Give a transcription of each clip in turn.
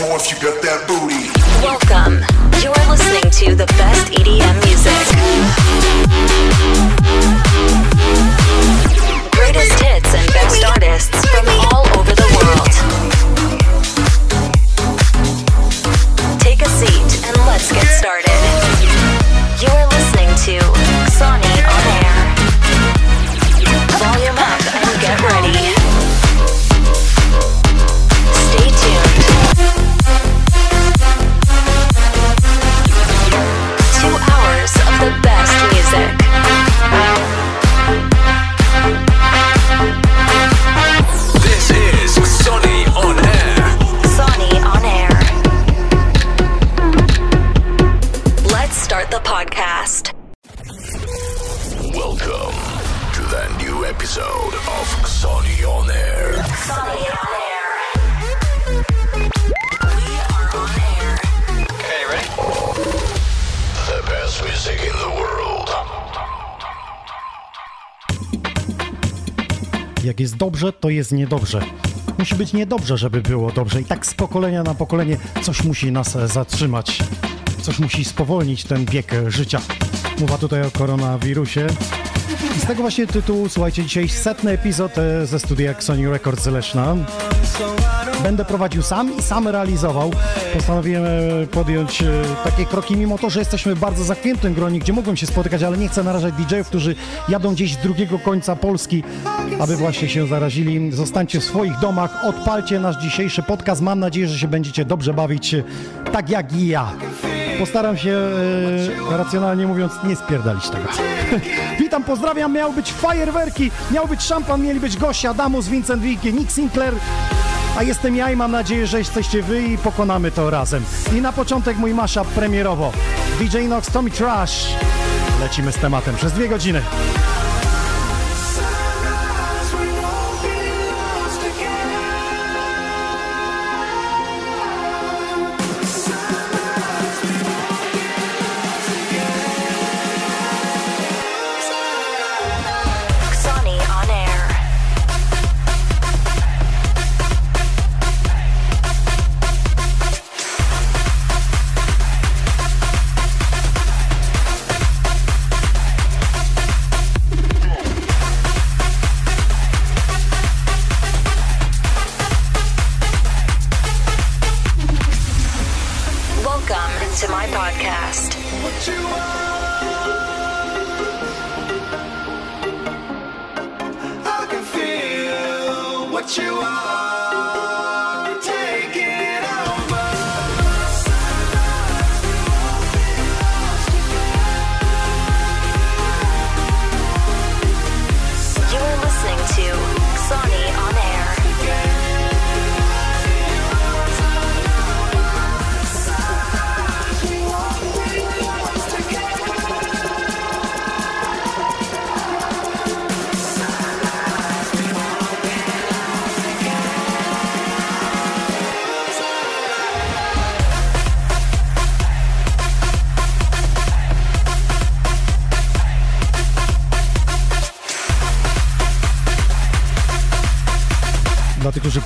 more if you got that booty. Welcome. You're listening to the best EDM music. Jest dobrze, to jest niedobrze. Musi być niedobrze, żeby było dobrze. I tak z pokolenia na pokolenie coś musi nas zatrzymać. Coś musi spowolnić ten bieg życia. Mowa tutaj o koronawirusie. I z tego właśnie tytułu, słuchajcie, dzisiaj setny epizod e, ze studia Sony Records Leszna. Będę prowadził sam i sam realizował. Postanowiłem podjąć e, takie kroki, mimo to, że jesteśmy w bardzo zamkniętym gronie, gdzie mogłem się spotykać, ale nie chcę narażać DJ-ów, którzy jadą gdzieś z drugiego końca Polski, aby właśnie się zarazili. Zostańcie w swoich domach, odpalcie nasz dzisiejszy podcast. Mam nadzieję, że się będziecie dobrze bawić, e, tak jak i ja. Postaram się, e, racjonalnie mówiąc, nie spierdalić tego. Witam, pozdrawiam. Miały być fajerwerki, miał być szampan, mieli być goście Adamus, Vincent Wiki, Nick Sinclair. A jestem ja i mam nadzieję, że jesteście wy i pokonamy to razem. I na początek mój mashup premierowo. DJ Nox, Tommy Trash. Lecimy z tematem przez dwie godziny.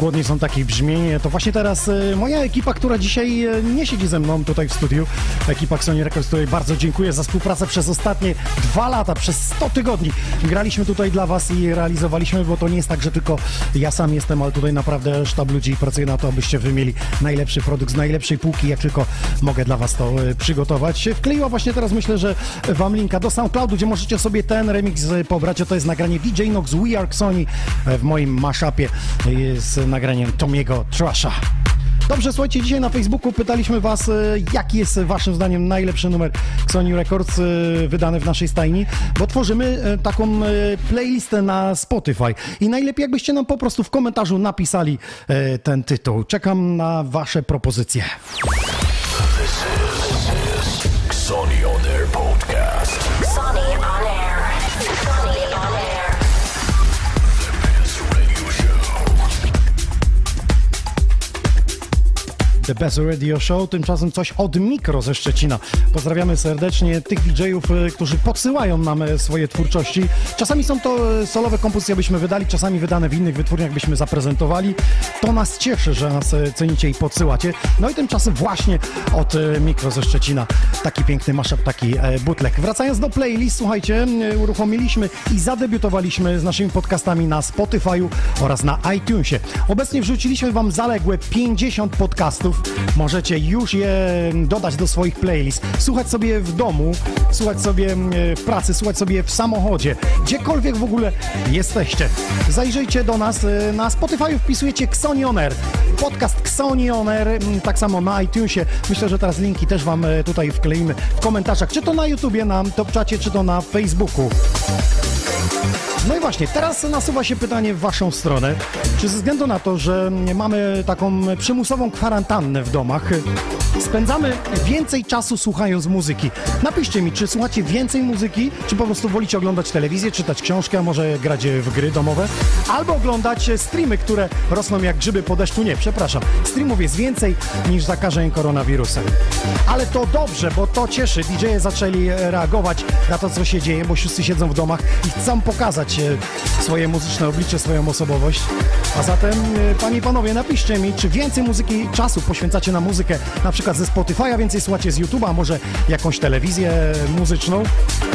Głodni są takich brzmień, to właśnie teraz e, moja ekipa, która dzisiaj e, nie siedzi ze mną tutaj w studiu, ekipa Sony Records, której bardzo dziękuję za współpracę przez ostatnie dwa lata, przez 100 tygodni. Graliśmy tutaj dla Was i realizowaliśmy, bo to nie jest tak, że tylko ja sam jestem, ale tutaj naprawdę sztab ludzi pracuje na to, abyście wy mieli najlepszy produkt z najlepszej półki, jak tylko mogę dla Was to e, przygotować. Wkleiła właśnie teraz, myślę, że Wam linka do SoundCloudu, gdzie możecie sobie ten remix e, pobrać, to jest nagranie DJ Nox We Are Sony w moim mashupie e, z nagraniem Tomiego Trasha. Dobrze, słuchajcie, dzisiaj na Facebooku pytaliśmy Was, e, jaki jest Waszym zdaniem najlepszy numer Sony Records e, wydany w naszej stajni, bo tworzymy e, taką e, playlistę na Spotify i najlepiej jakbyście nam po prostu w komentarzu napisali e, ten tytuł. Czekam na Wasze propozycje. The Best Radio Show. Tymczasem coś od Mikro ze Szczecina. Pozdrawiamy serdecznie tych DJ-ów, e, którzy podsyłają nam e, swoje twórczości. Czasami są to e, solowe kompozycje, byśmy wydali, czasami wydane w innych wytwórniach, byśmy zaprezentowali. To nas cieszy, że nas cenicie i podsyłacie. No i tymczasem właśnie od Mikro ze Szczecina taki piękny mashup, taki e, bootleg. Wracając do playlist, słuchajcie, uruchomiliśmy i zadebiutowaliśmy z naszymi podcastami na Spotify'u oraz na iTunesie. Obecnie wrzuciliśmy Wam zaległe 50 podcastów. Możecie już je dodać do swoich playlist. Słuchać sobie w domu, słuchać sobie e, w pracy, słuchać sobie w samochodzie, gdziekolwiek w ogóle jesteście. Zajrzyjcie do nas e, na Spotify, wpisujecie Xonioner. Podcast Xonioner, m, tak samo na iTunesie. Myślę, że teraz linki też Wam e, tutaj wkleimy w komentarzach, czy to na YouTubie, na TopChacie, czy to na Facebooku. No i właśnie, teraz nasuwa się pytanie w Waszą stronę. Czy ze względu na to, że mamy taką przymusową kwarantannę w domach, spędzamy więcej czasu słuchając muzyki? Napiszcie mi, czy słuchacie więcej muzyki, czy po prostu wolicie oglądać telewizję, czytać książkę, a może grać w gry domowe, albo oglądać streamy, które rosną jak grzyby po deszczu. Nie, przepraszam, streamów jest więcej niż zakażeń koronawirusem. Ale to dobrze, bo to cieszy. DJ-e zaczęli reagować na to, co się dzieje, bo wszyscy siedzą w domach i chcą pokazać e, swoje muzyczne oblicze, swoją osobowość. A zatem, e, panie i panowie, napiszcie mi, czy więcej muzyki, czasu poświęcacie na muzykę, na przykład ze Spotify'a, więcej słuchacie z YouTube'a, może jakąś telewizję muzyczną.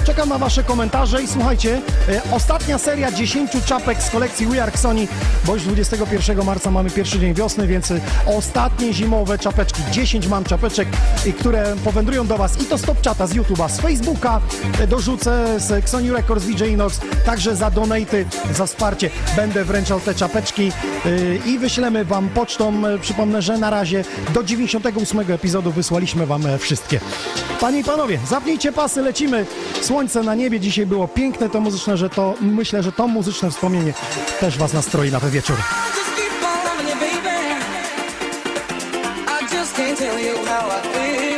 Czekam na wasze komentarze i słuchajcie, e, ostatnia seria 10 czapek z kolekcji We Are Sony, bo już 21 marca mamy pierwszy dzień wiosny, więc ostatnie zimowe czapeczki, 10 mam czapeczek, które powędrują do was i to stop czata z YouTube'a, z Facebooka, dorzucę z Xoni Records, DJ Także za donaty, za wsparcie będę wręczał te czapeczki e, i wyślemy wam pocztą, e, przypomnę, że na razie do 98 epizodu wysłaliśmy wam e, wszystkie. Panie i panowie, zapnijcie pasy, lecimy. Słońce na niebie dzisiaj było piękne, to muzyczne, że to myślę, że to muzyczne wspomnienie też was nastroi na ten wieczór. Can't tell you how I feel.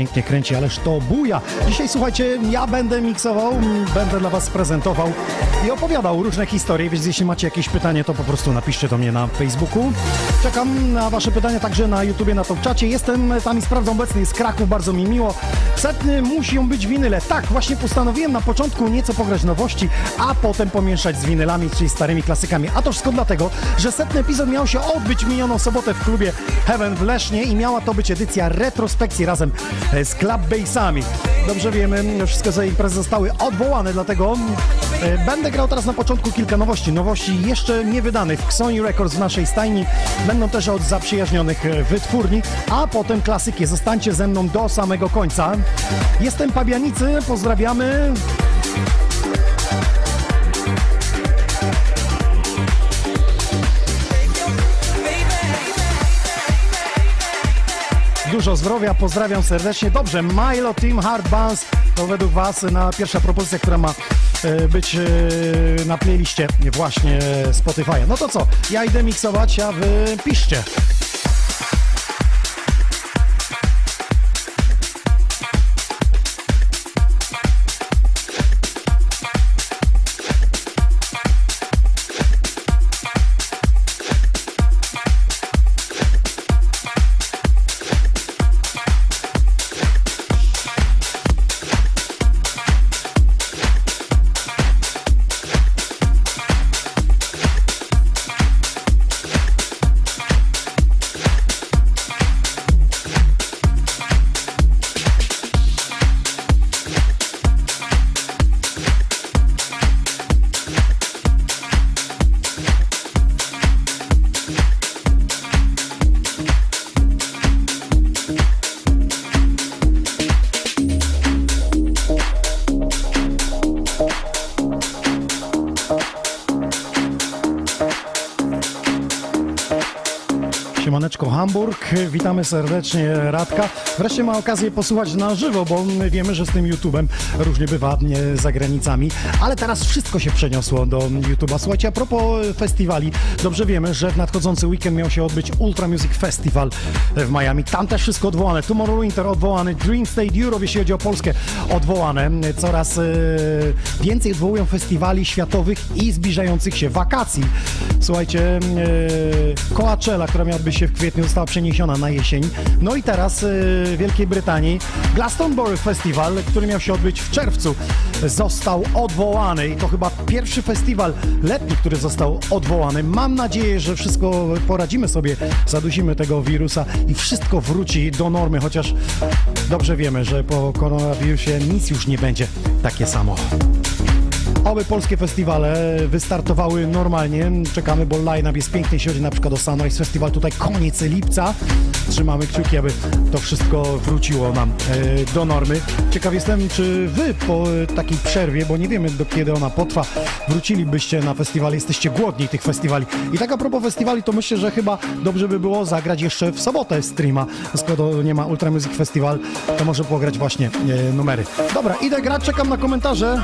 Pięknie kręci, ależ to buja. Dzisiaj słuchajcie, ja będę miksował, m, będę dla was prezentował i opowiadał różne historie, więc jeśli macie jakieś pytanie, to po prostu napiszcie do mnie na Facebooku. Czekam na wasze pytania także na YouTubie, na top czacie. Jestem tam i sprawdzam obecny, jest Kraków, bardzo mi miło. Setny muszą być winyle. Tak, właśnie postanowiłem na początku nieco pograć nowości, a potem pomieszać z winylami, czyli starymi klasykami. A to wszystko dlatego, że setny epizod miał się odbyć minioną sobotę w klubie Heaven w Lesznie i miała to być edycja retrospekcji razem e, z Club Bassami. Dobrze wiemy, wszystkie te imprezy zostały odwołane, dlatego E, Będę grał teraz na początku kilka nowości. Nowości jeszcze nie wydanych w Sony Records w naszej stajni. Będą też od zaprzyjaźnionych e, wytwórni, a potem klasyki. Zostańcie ze mną do samego końca. Jestem Pabianicy, pozdrawiamy. Dużo zdrowia, pozdrawiam serdecznie. Dobrze, Milo Team Hard Bounce to według Was na pierwsza propozycja, która ma e, być e, na playliście właśnie Spotify. No to co, ja idę miksować, a Wy piszcie. Witamy serdecznie Radka. Wreszcie ma okazję posłuchać na żywo, bo my wiemy, że z tym YouTube'em różnie bywa za granicami, ale teraz wszystko się przeniosło do YouTube'a. Słuchajcie, a propos festiwali, dobrze wiemy, że w nadchodzący weekend miał się odbyć Ultra Music Festival w Miami. Tam też wszystko odwołane. Tomorrow Winter odwołany, Dream State Europe, jeśli chodzi o Polskę, odwołane. Coraz e, więcej odwołują festiwali światowych i zbliżających się wakacji. Słuchajcie, e, Coachella, która miała odbyć się w kwietniu, została przeniesiona na jesień. No i teraz e, w Wielkiej Brytanii Glastonbury Festival, który miał się odbyć w czerwcu, został odwołany i to chyba pierwszy festiwal letni, który został odwołany. Mam nadzieję, że wszystko poradzimy sobie, zadusimy tego wirusa i wszystko wróci do normy, chociaż dobrze wiemy, że po koronawirusie nic już nie będzie takie samo. Oby polskie festiwale wystartowały normalnie. Czekamy, bo line-up jest piękny, jeśli chodzi na przykład o Sunrise Festival. Tutaj koniec lipca. Trzymamy kciuki, aby to wszystko wróciło nam e, do normy. Ciekaw jestem, czy wy po e, takiej przerwie, bo nie wiemy do kiedy ona potrwa, wrócilibyście na festiwal. Jesteście głodni tych festiwali. I tak a propos festiwali, to myślę, że chyba dobrze by było zagrać jeszcze w sobotę streama. Skoro nie ma Ultra Music Festival, to może pograć właśnie e, numery. Dobra, idę grać, czekam na komentarze.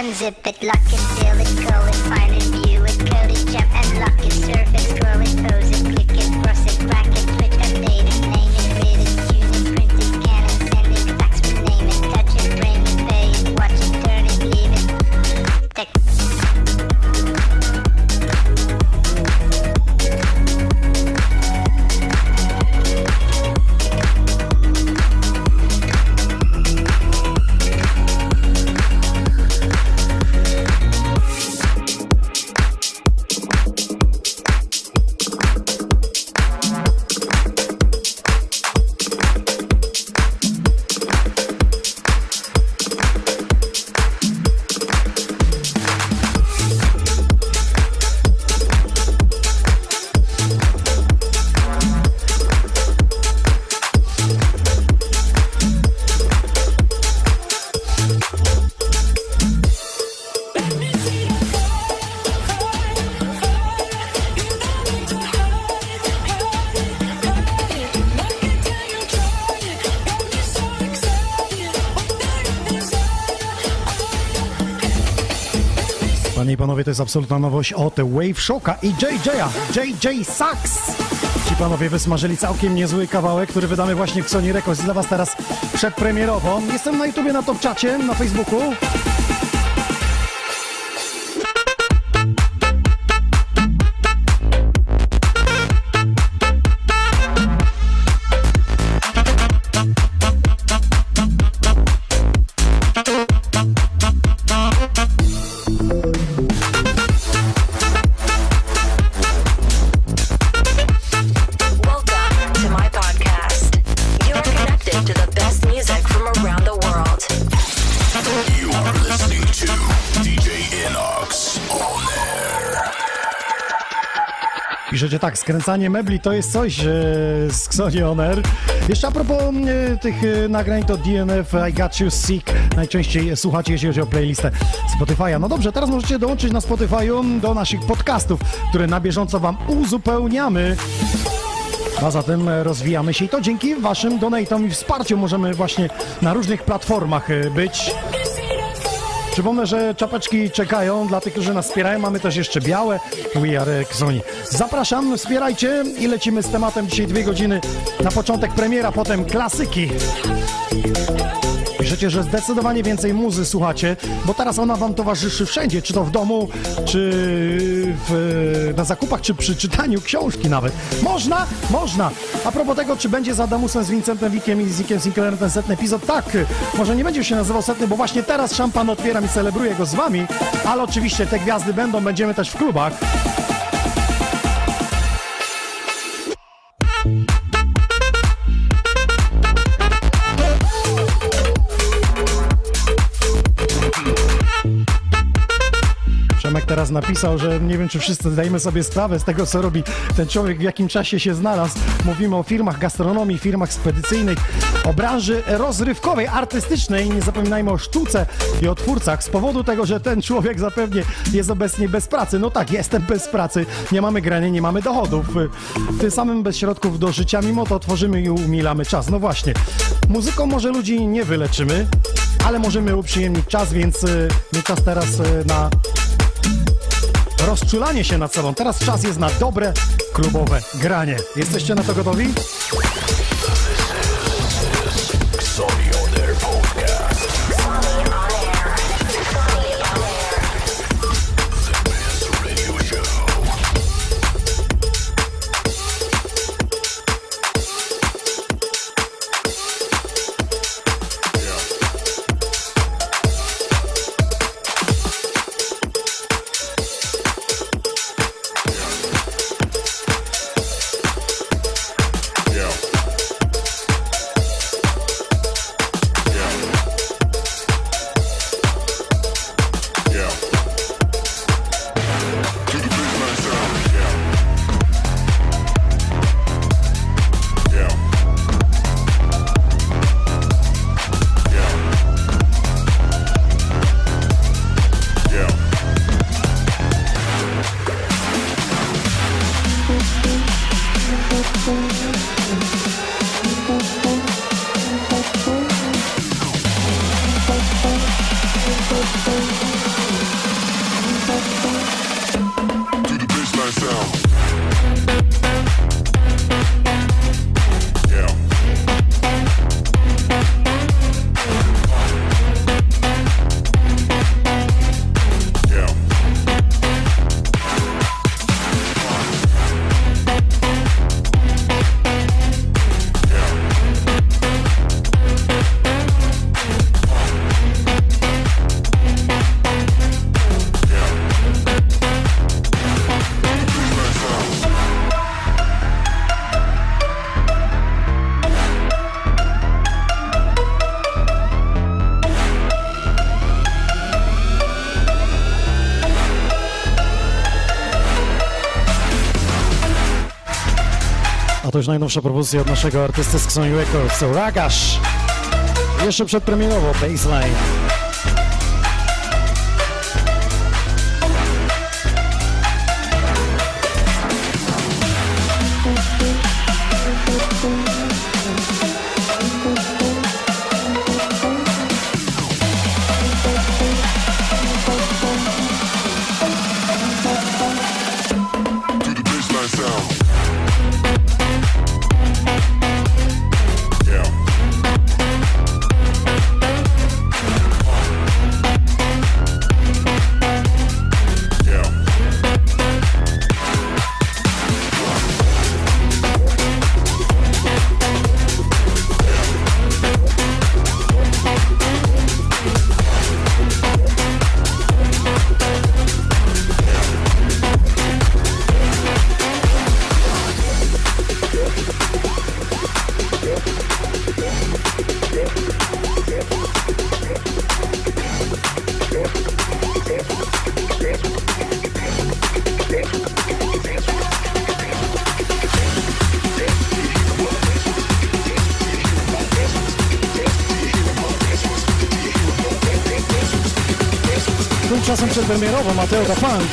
Unzip it, lock it, to jest absolutna nowość od Wave Shocka i JJ'a, JJ Sax. Ci panowie wysmażyli całkiem niezły kawałek, który wydamy właśnie w Sony Records dla was teraz przedpremierowo. Jestem na YouTubie, na Top Czacie, na Facebooku. Tak, skręcanie mebli to jest coś e, z Xoni On Air. Jeszcze a propos e, tych e, nagrań to DNF, I Got You Sick najczęściej słuchacie, jeśli chodzi o playlistę Spotify'a. No dobrze, teraz możecie dołączyć na Spotify'u do naszych podcastów, które na bieżąco wam uzupełniamy. A zatem rozwijamy się i to dzięki waszym donatom i wsparciu możemy właśnie na różnych platformach e, być. Przypomnę, że czapeczki czekają dla tych, którzy nas wspierają. Mamy też jeszcze białe We Are Xoni. Zapraszam, wspierajcie i lecimy z tematem dzisiaj dwie godziny. Na początek premiera, potem klasyki. Piszecie, że zdecydowanie więcej muzy słuchacie, bo teraz ona wam towarzyszy wszędzie, czy to w domu, czy w, na zakupach, czy przy czytaniu książki nawet. Można? Można. A propos tego, czy będzie z Adamusem, z Vincentem Wickiem i z Zickiem Sinclairem ten setny epizod? Tak. Może nie będzie się nazywał setny, bo właśnie teraz szampan otwieram i celebruję go z wami, ale oczywiście te gwiazdy będą, będziemy też w klubach. Napisał, że nie wiem, czy wszyscy zdajemy sobie sprawę z tego, co robi ten człowiek, w jakim czasie się znalazł. Mówimy o firmach gastronomii, firmach spedycyjnych, o branży rozrywkowej, artystycznej. Nie zapominajmy o sztuce i o twórcach. Z powodu tego, że ten człowiek zapewnie jest obecnie bez pracy. No tak, jestem bez pracy. Nie mamy grania, nie mamy dochodów. Tym samym bez środków do życia, mimo to tworzymy i umilamy czas. No właśnie, muzyką może ludzi nie wyleczymy, ale możemy uprzyjemnić czas, więc nie czas teraz y, na rozczulanie się nad sobą. Teraz czas jest na dobre klubowe granie. Jesteście na to gotowi? To już najnowsza propozycja od naszego artysty z Xoni Records, Ragash. Jeszcze przedpremierowo, Baseline. Przedpremierowo Mateo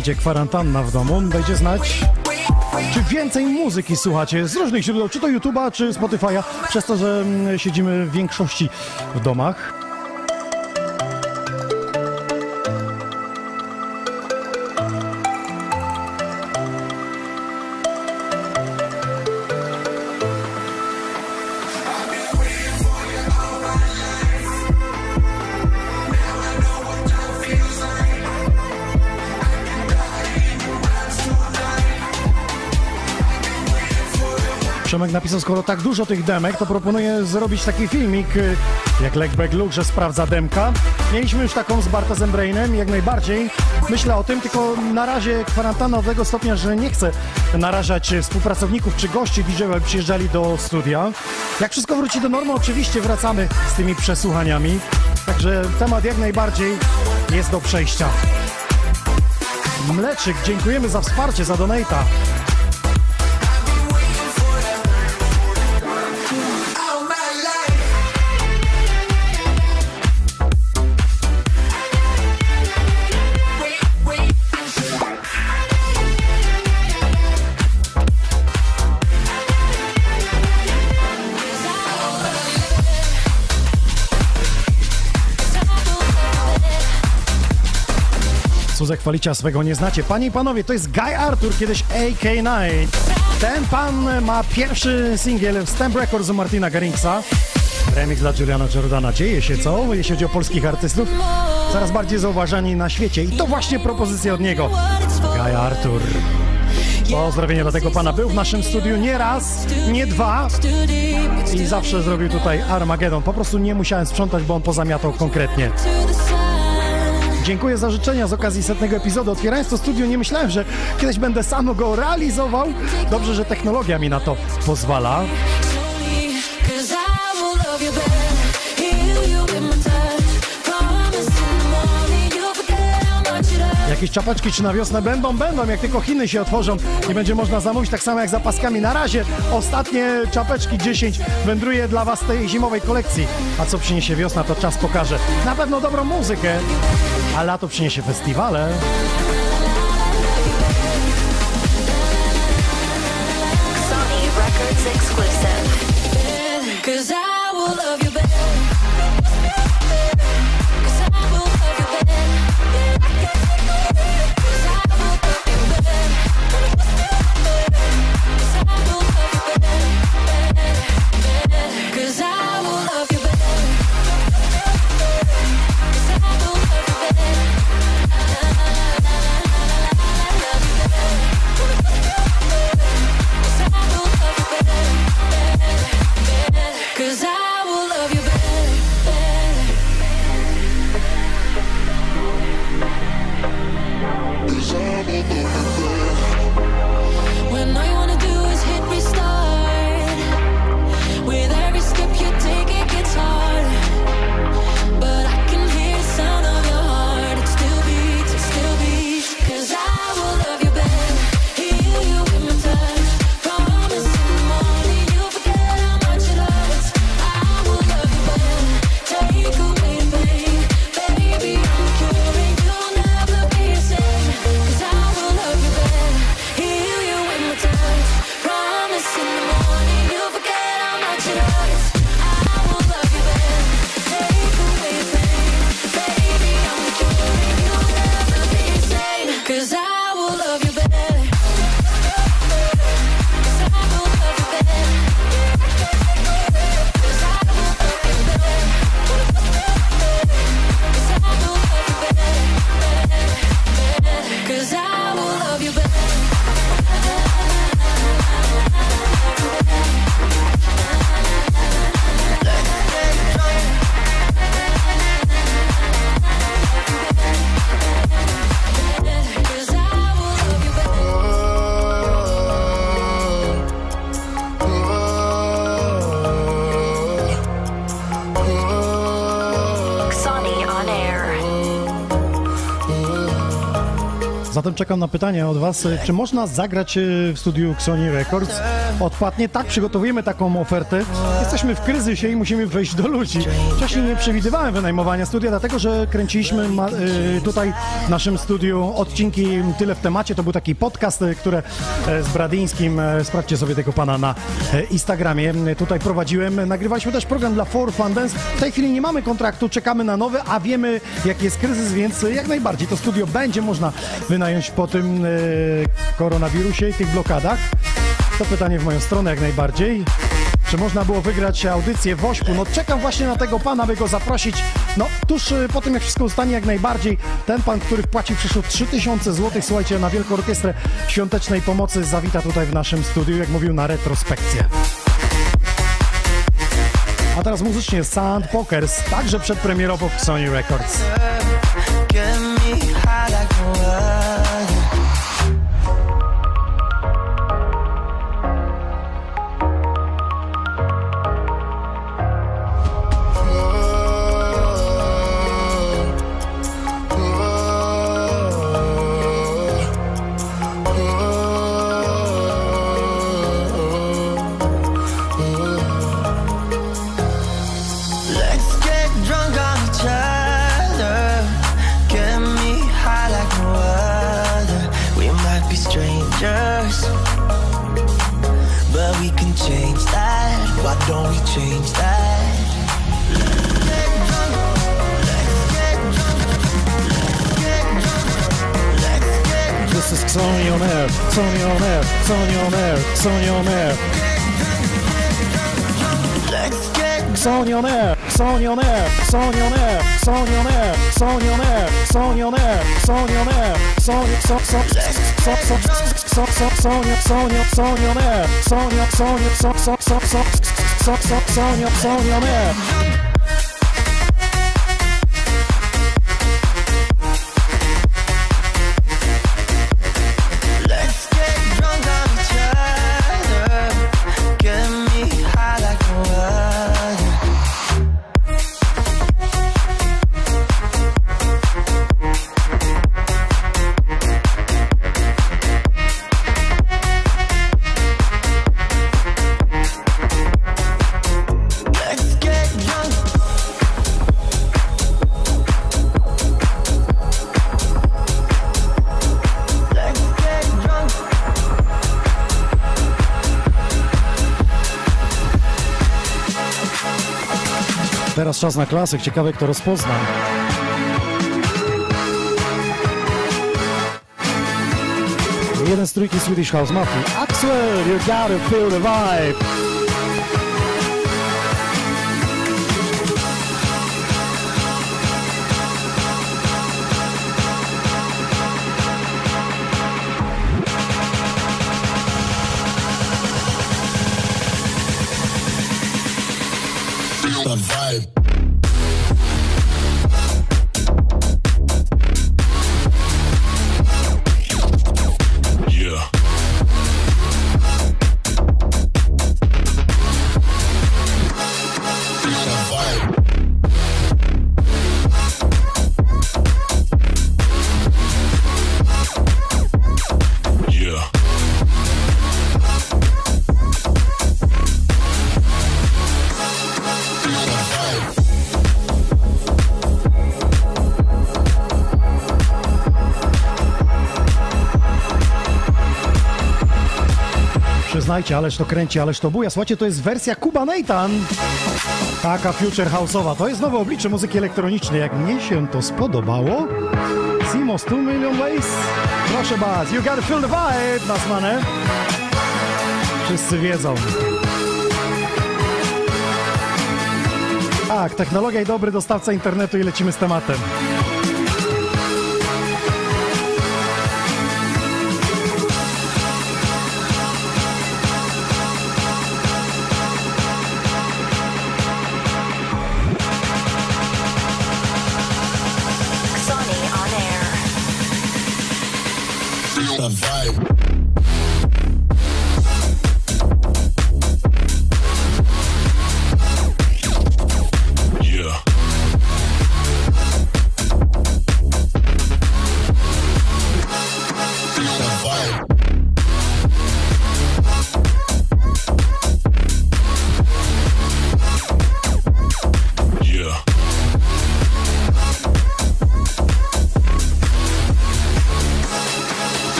idzie kwarantanna w domu? Dajcie znać, czy więcej muzyki słuchacie z różnych źródeł, czy to YouTube'a, czy Spotify'a, przez to, że mm, siedzimy w większości w domach. Napisał, skoro tak dużo tych demek, to proponuję zrobić taki filmik, y, jak Legback Luke, że sprawdza demka. Mieliśmy już taką z Bartezem Brainem, jak najbardziej. Myślę o tym, tylko na razie kwarantanna do tego stopnia, że nie chcę narażać współpracowników czy gości DJ, aby przyjeżdżali do studia. Jak wszystko wróci do normy, oczywiście wracamy z tymi przesłuchaniami. Także temat jak najbardziej jest do przejścia. Mleczyk, dziękujemy za wsparcie, za donata. Chwalicia swego nie znacie. Panie i panowie, to jest Guy Arthur, kiedyś AK9. Ten pan ma pierwszy singiel w Stamp Records Martina Garringsa. Remix dla Juliana Jordana. Dzieje się co, jeśli chodzi o polskich artystów? Coraz bardziej zauważani na świecie. I to właśnie propozycja od niego. Guy Arthur. Pozdrowienia dla tego pana. Był w naszym studiu nie raz, nie dwa i zawsze zrobił tutaj Armagedon. Po prostu nie musiałem sprzątać, bo on pozamiatał konkretnie. Dziękuję za życzenia z okazji setnego epizodu. Otwierając to studio nie myślałem, że kiedyś będę sam go realizował. Dobrze, że technologia mi na to pozwala. Jakieś czapeczki czy na wiosnę będą? Będą, jak tylko Chiny się otworzą i będzie można zamówić, tak samo jak za paskami. Na razie ostatnie czapeczki 10 wędruje dla Was tej zimowej kolekcji. A co przyniesie wiosna, to czas pokaże. Na pewno dobrą muzykę, a lato przyniesie festiwale. Sony Records exclusive. Cause I will love you better. Zatem czekam na pytanie od Was, czy można zagrać y, w studiu Sony Records odpłatnie? Tak, przygotowujemy taką ofertę. Jesteśmy w kryzysie i musimy wejść do ludzi. Wcześniej nie przewidywałem wynajmowania studia, dlatego że kręciliśmy ma, y, tutaj w naszym studiu odcinki Tyle w temacie. To był taki podcast, y, który z Bradyńskim, e, sprawdźcie sobie tego pana na e, Instagramie, y, tutaj prowadziłem. Nagrywaliśmy też program dla For Fun. W tej chwili nie mamy kontraktu, czekamy na nowy, a wiemy jaki jest kryzys, więc y, jak najbardziej to studio będzie można wynająć po tym e, koronawirusie i tych blokadach. To pytanie w moją stronę jak najbardziej. Czy można było wygrać audycję w Ośpu? No czekam właśnie na tego pana, by go zaprosić. No tuż y, po tym, jak wszystko ustanie jak najbardziej, ten pan, który wpłacił przyszło 3000 zł, słuchajcie, na Wielką Orkiestrę Świątecznej Pomocy zawita tutaj w naszym studiu, jak mówił, na retrospekcję. A teraz muzycznie Sand Pokers, także przedpremierowo w Sony Records. Sony on air, Sony on air, Sony on air. Let's get Sony on air, Sony on air, Sony on air, Sony on air, Sony on air, Sony on air, Sony on air, Sony, so, so, so, so, so, so, Sony, Sony, Sony on air, Sony, Sony, so, so, so, so, so, so, Sony, Sony on air. Czas na klasyk, ciekawe kto rozpozna. Jeden z trójki Swedish House Mafia. Axwell, you gotta feel the vibe. Przyznajcie, ależ to kręci, ależ to buja. Słuchajcie, to jest wersja Kuba Nathan. Taka future house'owa. To jest nowe oblicze muzyki elektronicznej. Jak mnie się to spodobało. Simos 2 Million Ways. Proszę bardzo, you gotta feel the vibe, Nasmane. Wszyscy wiedzą. Tak, technologia i dobry dostawca internetu i lecimy z tematem.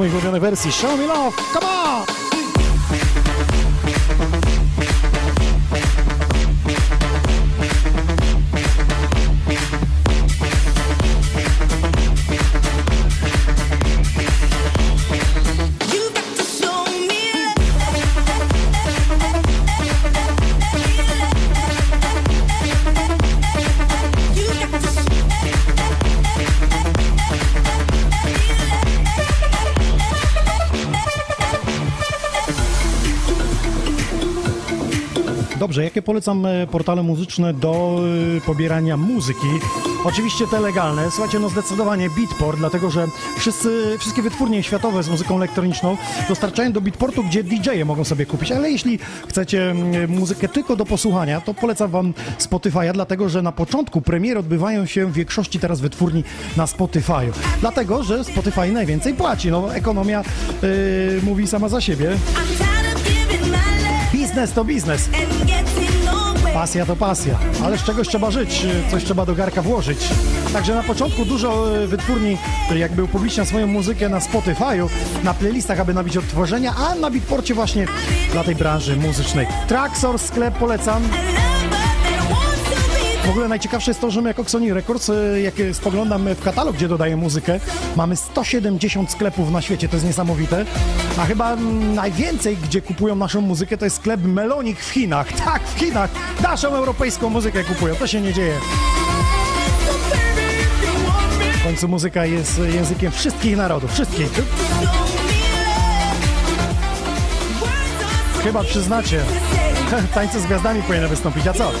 Moich ulubionych wersji. Show me love, come on! Dobrze, jakie polecam e, portale muzyczne do e, pobierania muzyki? Oczywiście te legalne. Słuchajcie, no zdecydowanie Beatport, dlatego że wszyscy, wszystkie wytwórnie światowe z muzyką elektroniczną dostarczają do Beatportu, gdzie DJ-e mogą sobie kupić, ale jeśli chcecie muzykę tylko do posłuchania, to polecam wam Spotify'a, dlatego że na początku premiery odbywają się w większości teraz wytwórni na Spotify'u. Dlatego, że Spotify najwięcej płaci. No, ekonomia yy, mówi sama za siebie. Biznes to biznes. Pasja to pasja, ale z czegoś trzeba żyć, coś trzeba do garka włożyć. Także na początku dużo e, wytwórni jakby upublicznia swoją muzykę na Spotify'u, na playlistach, aby nabić odtworzenia, a na Beatporcie właśnie dla tej branży muzycznej. Traxor, sklep polecam. W ogóle najciekawsze jest to, że my jako Sony Records, e, jak spoglądam w katalog, gdzie dodaję muzykę, mamy 170 sklepów na świecie, to jest niesamowite. A chyba najwięcej, gdzie kupują naszą muzykę, to jest sklep Melonik w Chinach. Tak, w Chinach naszą europejską muzykę kupują, to się nie dzieje. W końcu muzyka jest językiem wszystkich narodów, wszystkich. Chyba przyznacie, tańce z gwiazdami powinny wystąpić, a co?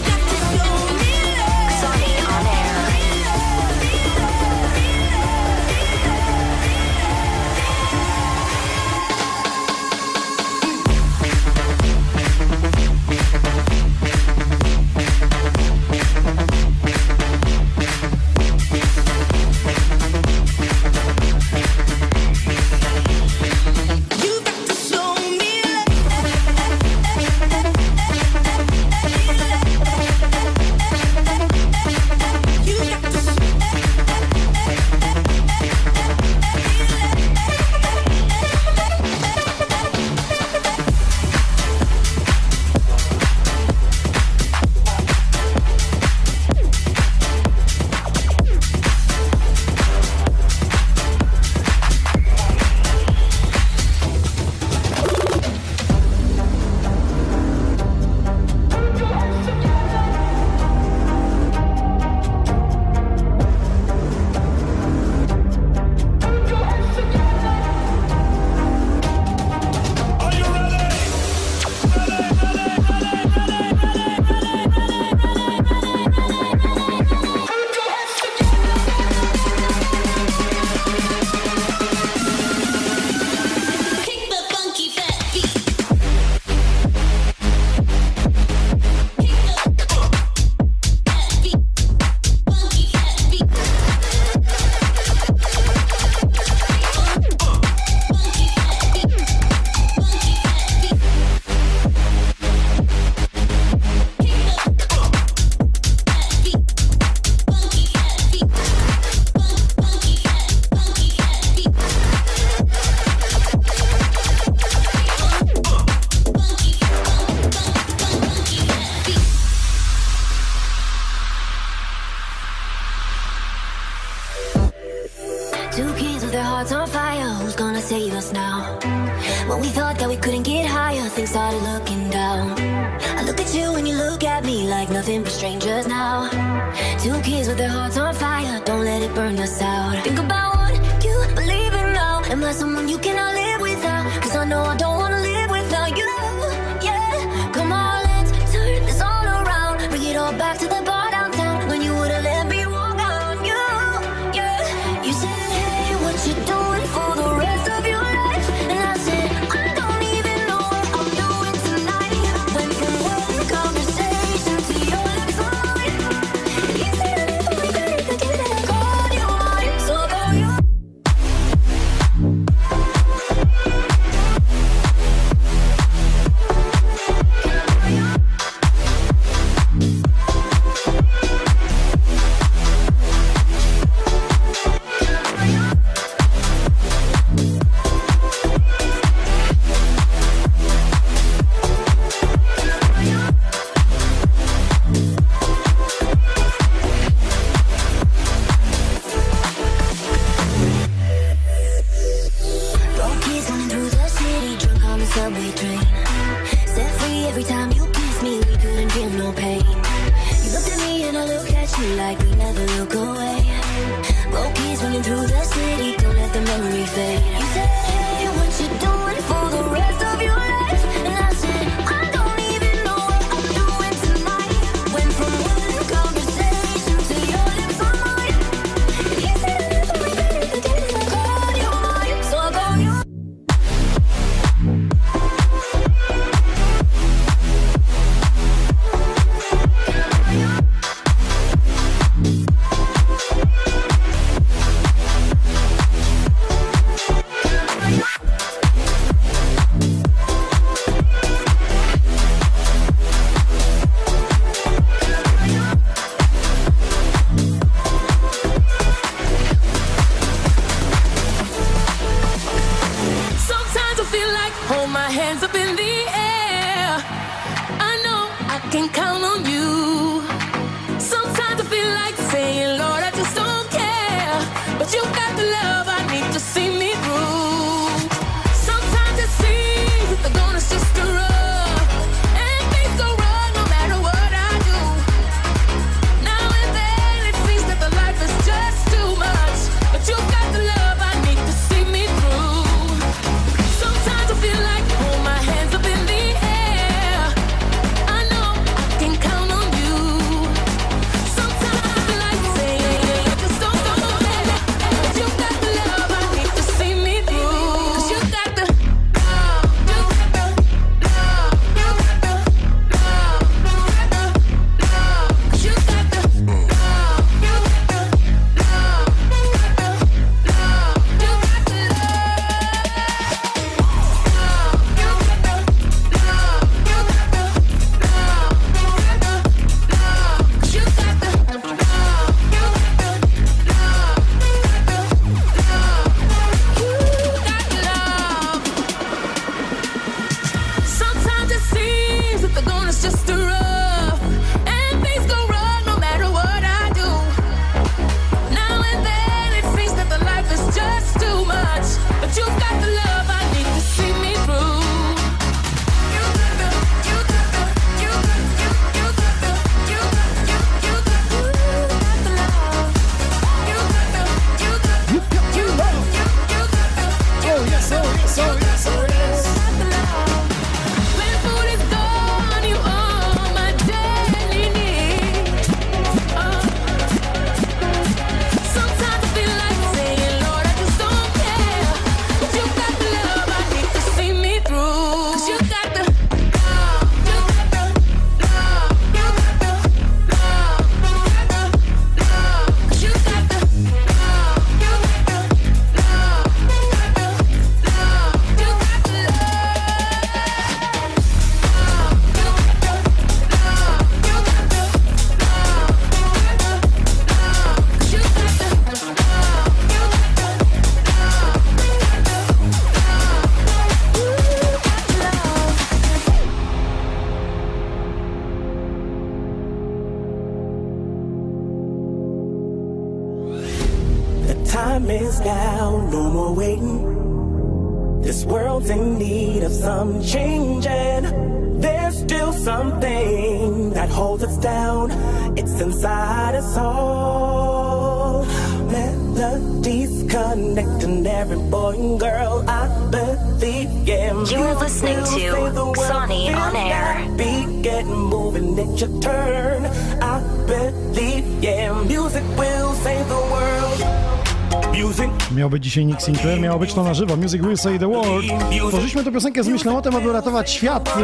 Być dzisiaj Nick Sinclair, miało być to na żywo. Music Will Say The World. Tworzyliśmy tę piosenkę z myślą o tym, aby ratować świat.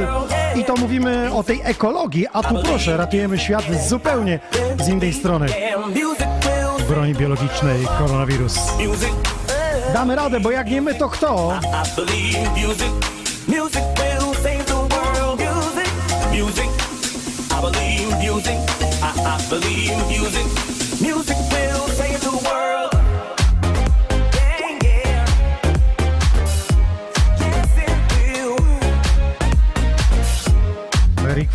I to mówimy o tej ekologii, a tu proszę, ratujemy świat zupełnie z innej strony. Broni biologicznej, koronawirus. Damy radę, bo jak nie my, to kto? I believe music.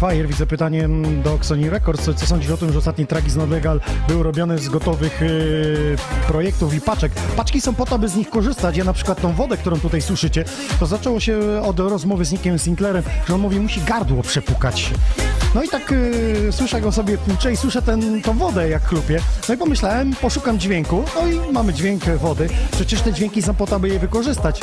Fire, widzę pytanie do Sony Records. Co sądzisz o tym, że ostatni track z Legal był robiony z gotowych yy, projektów i paczek? Paczki są po to, aby z nich korzystać. Ja na przykład tą wodę, którą tutaj słyszycie, to zaczęło się od rozmowy z Nickiem Sinclairem, że on mówi, musi gardło przepukać. No i tak yy, słyszę go sobie płucze i słyszę ten, tą wodę jak chlupie. No i pomyślałem, poszukam dźwięku, no i mamy dźwięk wody. Przecież te dźwięki są po to, aby je wykorzystać.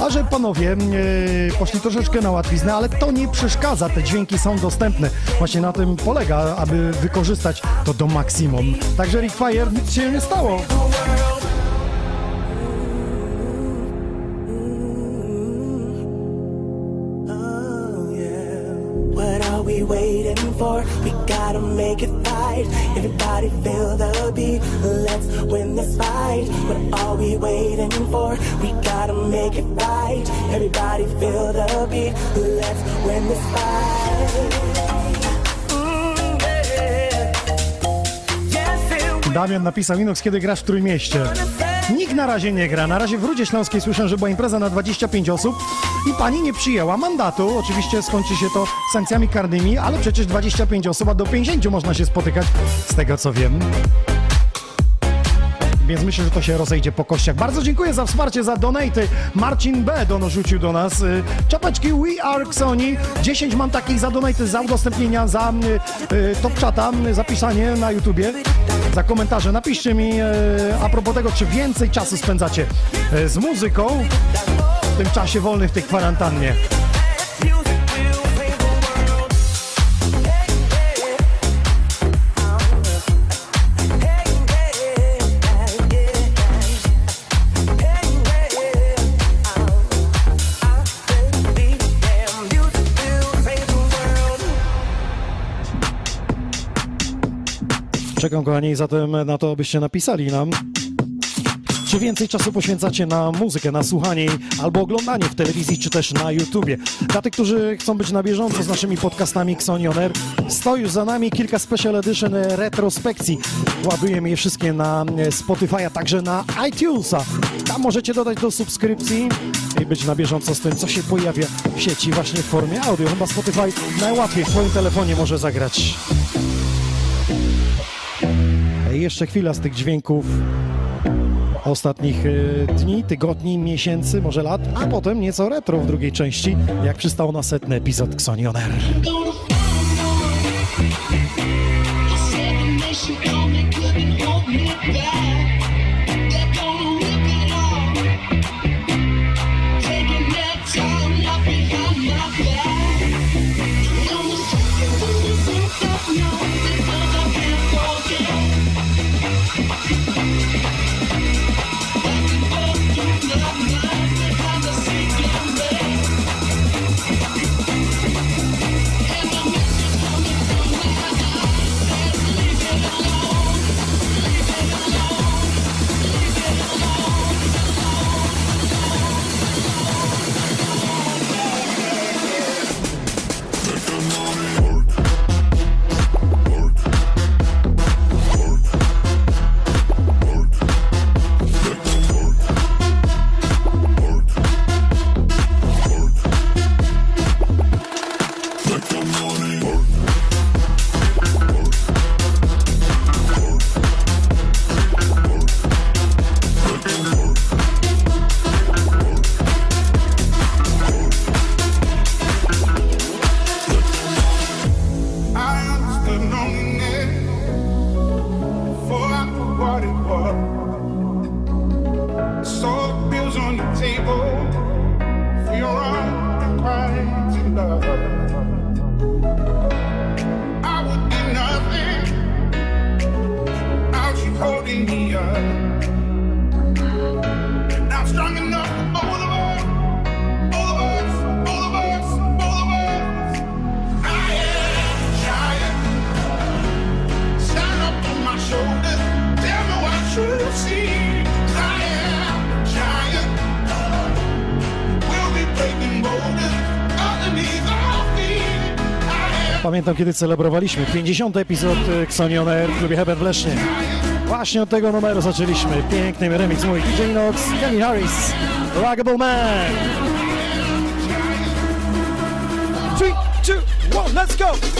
A że panowie yy, poszli troszeczkę na łatwiznę, ale to nie przeszkadza, te dźwięki są dostępne. Właśnie na tym polega, aby wykorzystać to do maksimum. Także Rick Fire, nic się nie stało. For? We gotta make it. Everybody feel the beat. Let's win this fight. What are we waiting for? We gotta make it right. Everybody feel the beat. Let's win this fight. Mm, Damian napisał Inox, kiedy grasz w Trójmieście. Nikt na razie nie gra. Na razie w Rudzie Śląskiej słyszę, że była impreza na 25 osób i pani nie przyjęła mandatu. Oczywiście skończy się to sankcjami karnymi, ale przecież 25 osób, a do 50 można się spotykać, z tego co wiem. Więc myślę, że to się rozejdzie po kościach. Bardzo dziękuję za wsparcie, za donaty. Marcin B. dorzucił do nas. y, Czapeczki We Are Xoni. 10 mam takich za donaty, za udostępnienia, za y, y, top chata, y, zapisanie na YouTubie, za komentarze. Napiszcie mi y, a propos tego, czy więcej czasu spędzacie y, z muzyką tym czasie wolnym, w tej kwarantannie. Czekam, kochani, zatem na to, abyście napisali nam, czy więcej czasu poświęcacie na muzykę, na słuchanie jej albo oglądanie w telewizji, czy też na YouTubie. Dla tych, którzy chcą być na bieżąco z naszymi podcastami Xonion Air, stoi już za nami kilka special edition retrospekcji. Ładujemy je wszystkie na Spotify, a także na iTunesa. Tam możecie dodać do subskrypcji i być na bieżąco z tym, co się pojawia w sieci właśnie w formie audio. Chyba Spotify najłatwiej w twoim telefonie może zagrać. Jeszcze chwila z tych dźwięków ostatnich e, dni, tygodni, miesięcy, może lat, a potem nieco retro w drugiej części, jak przystało na setny epizod Xonion Air. Pamiętam, kiedy celebrowaliśmy 50. epizod y, Xonion Air w klubie Heber w Lesznie. Właśnie od tego numeru zaczęliśmy. Piękny remix mój DJ Nox, Kenny Harris, Ruggable Man. Three, two, one, let's go!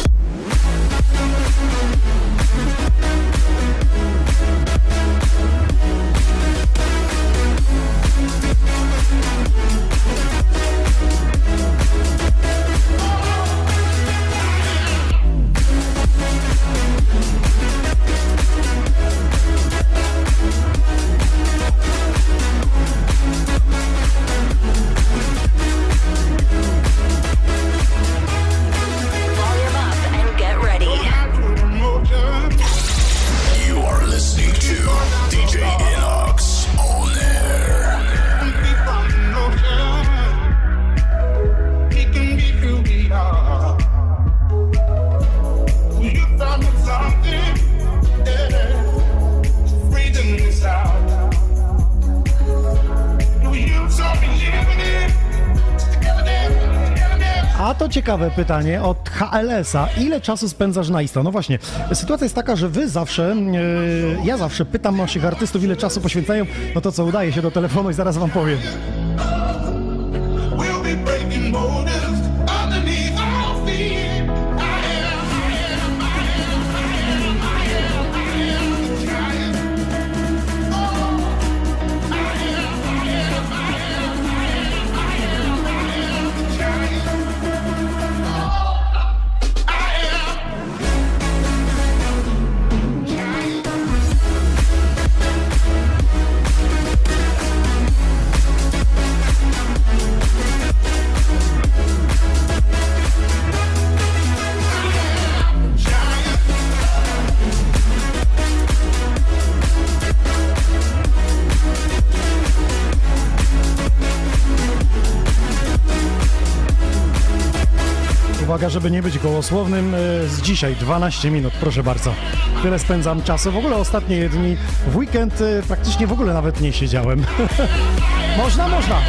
Ciekawe pytanie od HLS-a. Ile czasu spędzasz na Insta? No właśnie, sytuacja jest taka, że wy zawsze, yy, ja zawsze pytam naszych artystów, ile czasu poświęcają, no to co udaje się do telefonu i zaraz wam powiem. We'll Uwaga, żeby nie być gołosłownym, yy, z dzisiaj 12 minut, proszę bardzo. Tyle spędzam czasu. W ogóle ostatnie dni w weekend yy, praktycznie w ogóle nawet nie siedziałem. można, można.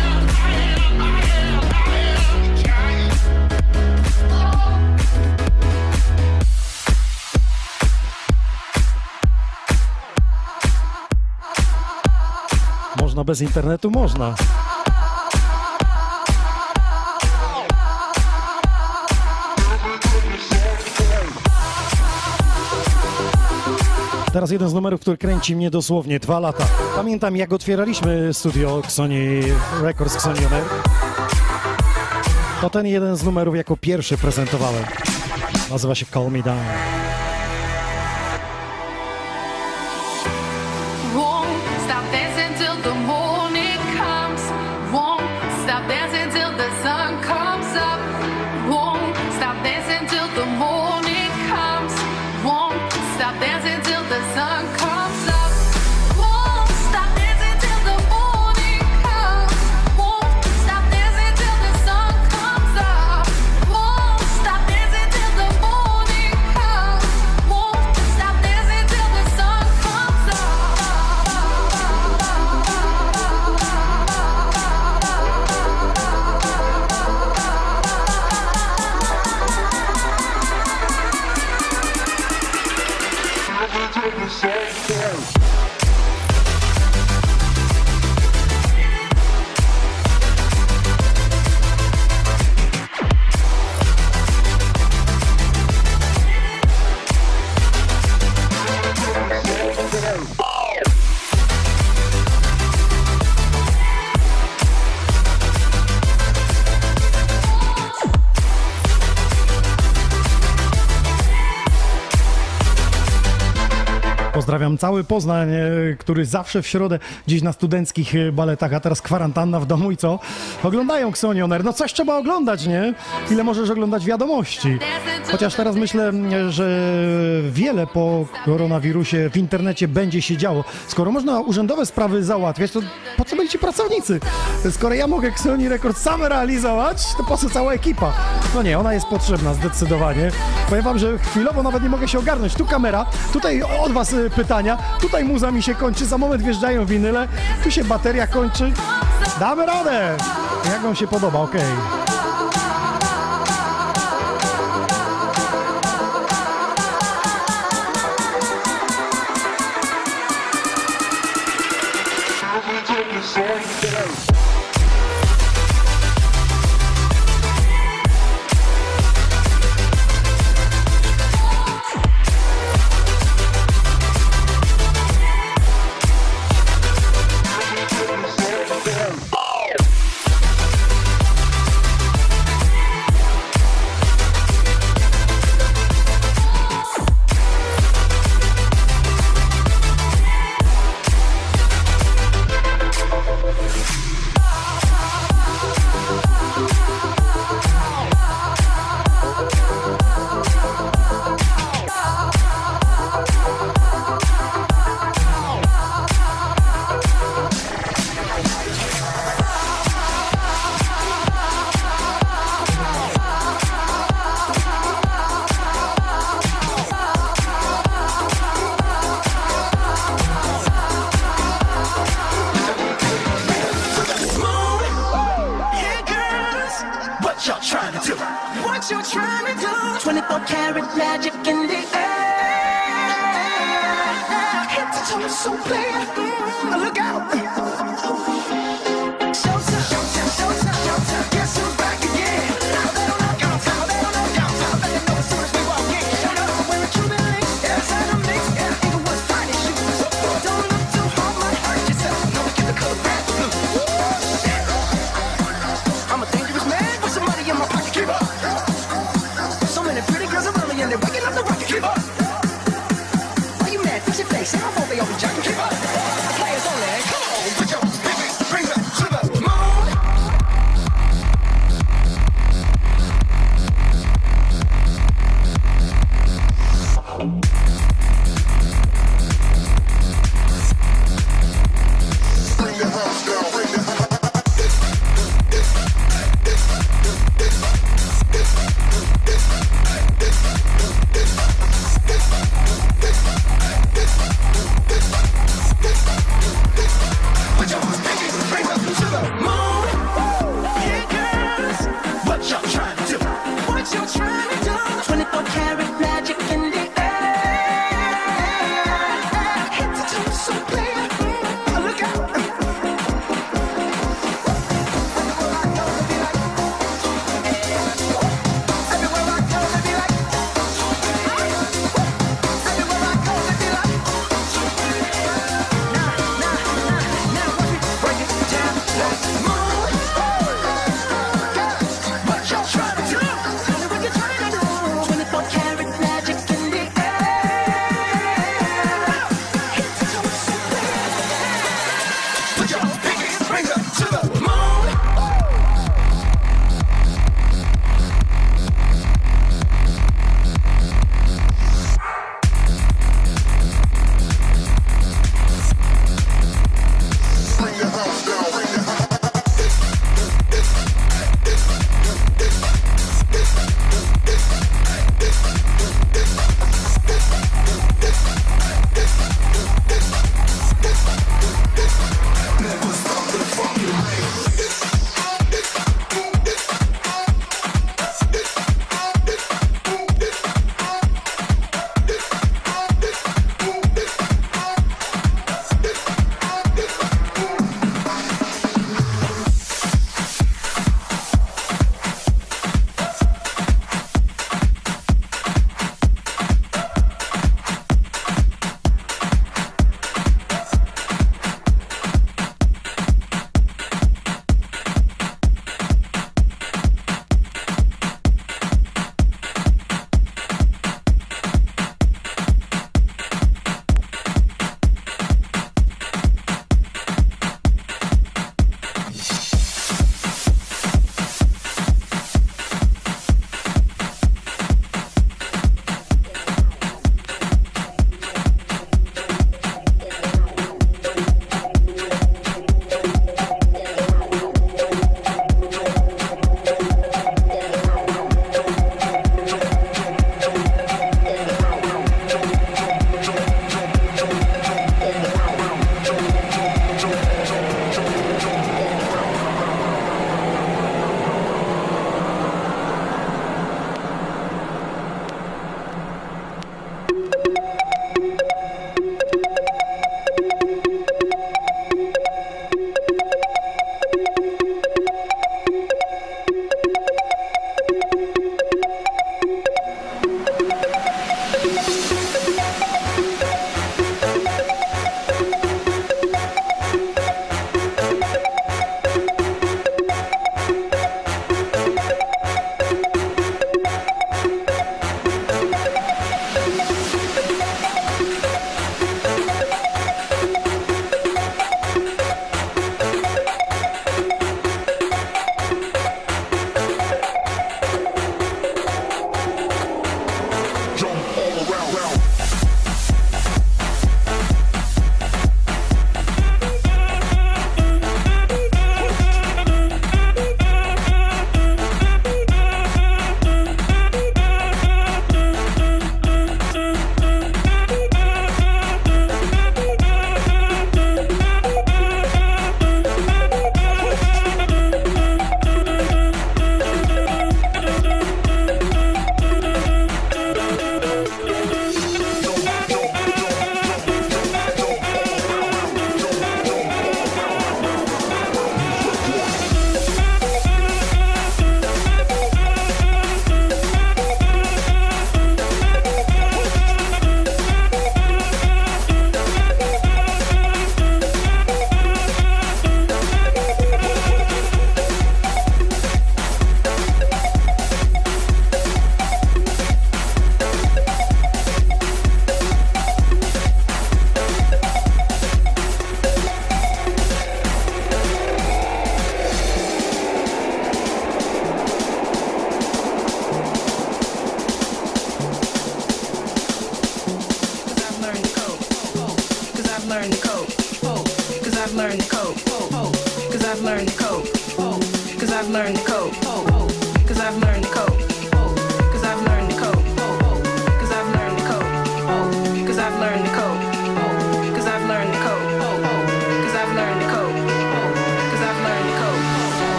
Można bez internetu? Można. Teraz jeden z numerów, który kręci mnie dosłownie dwa lata. Pamiętam, jak otwieraliśmy studio Sony Records Sony On Air. To ten jeden z numerów jako pierwszy prezentowałem. Nazywa się Call Me Down. Pozdrawiam cały Poznań, e, który zawsze w środę gdzieś na studenckich e, baletach, a teraz kwarantanna w domu i co? Oglądają Xonioner. No coś trzeba oglądać, nie? Ile możesz oglądać wiadomości? Chociaż teraz myślę, m, że wiele po koronawirusie w internecie będzie się działo. Skoro można urzędowe sprawy załatwiać, to po co byli ci pracownicy? Skoro ja mogę Xoni Rekord sam realizować, to po co cała ekipa? No nie, ona jest potrzebna zdecydowanie. Powiem wam, że chwilowo nawet nie mogę się ogarnąć. Tu kamera, tutaj od was y, pytania, tutaj muza mi się kończy, za moment wjeżdżają winyle, tu się bateria kończy. Damy radę! Jak wam się podoba, okej. Yeah,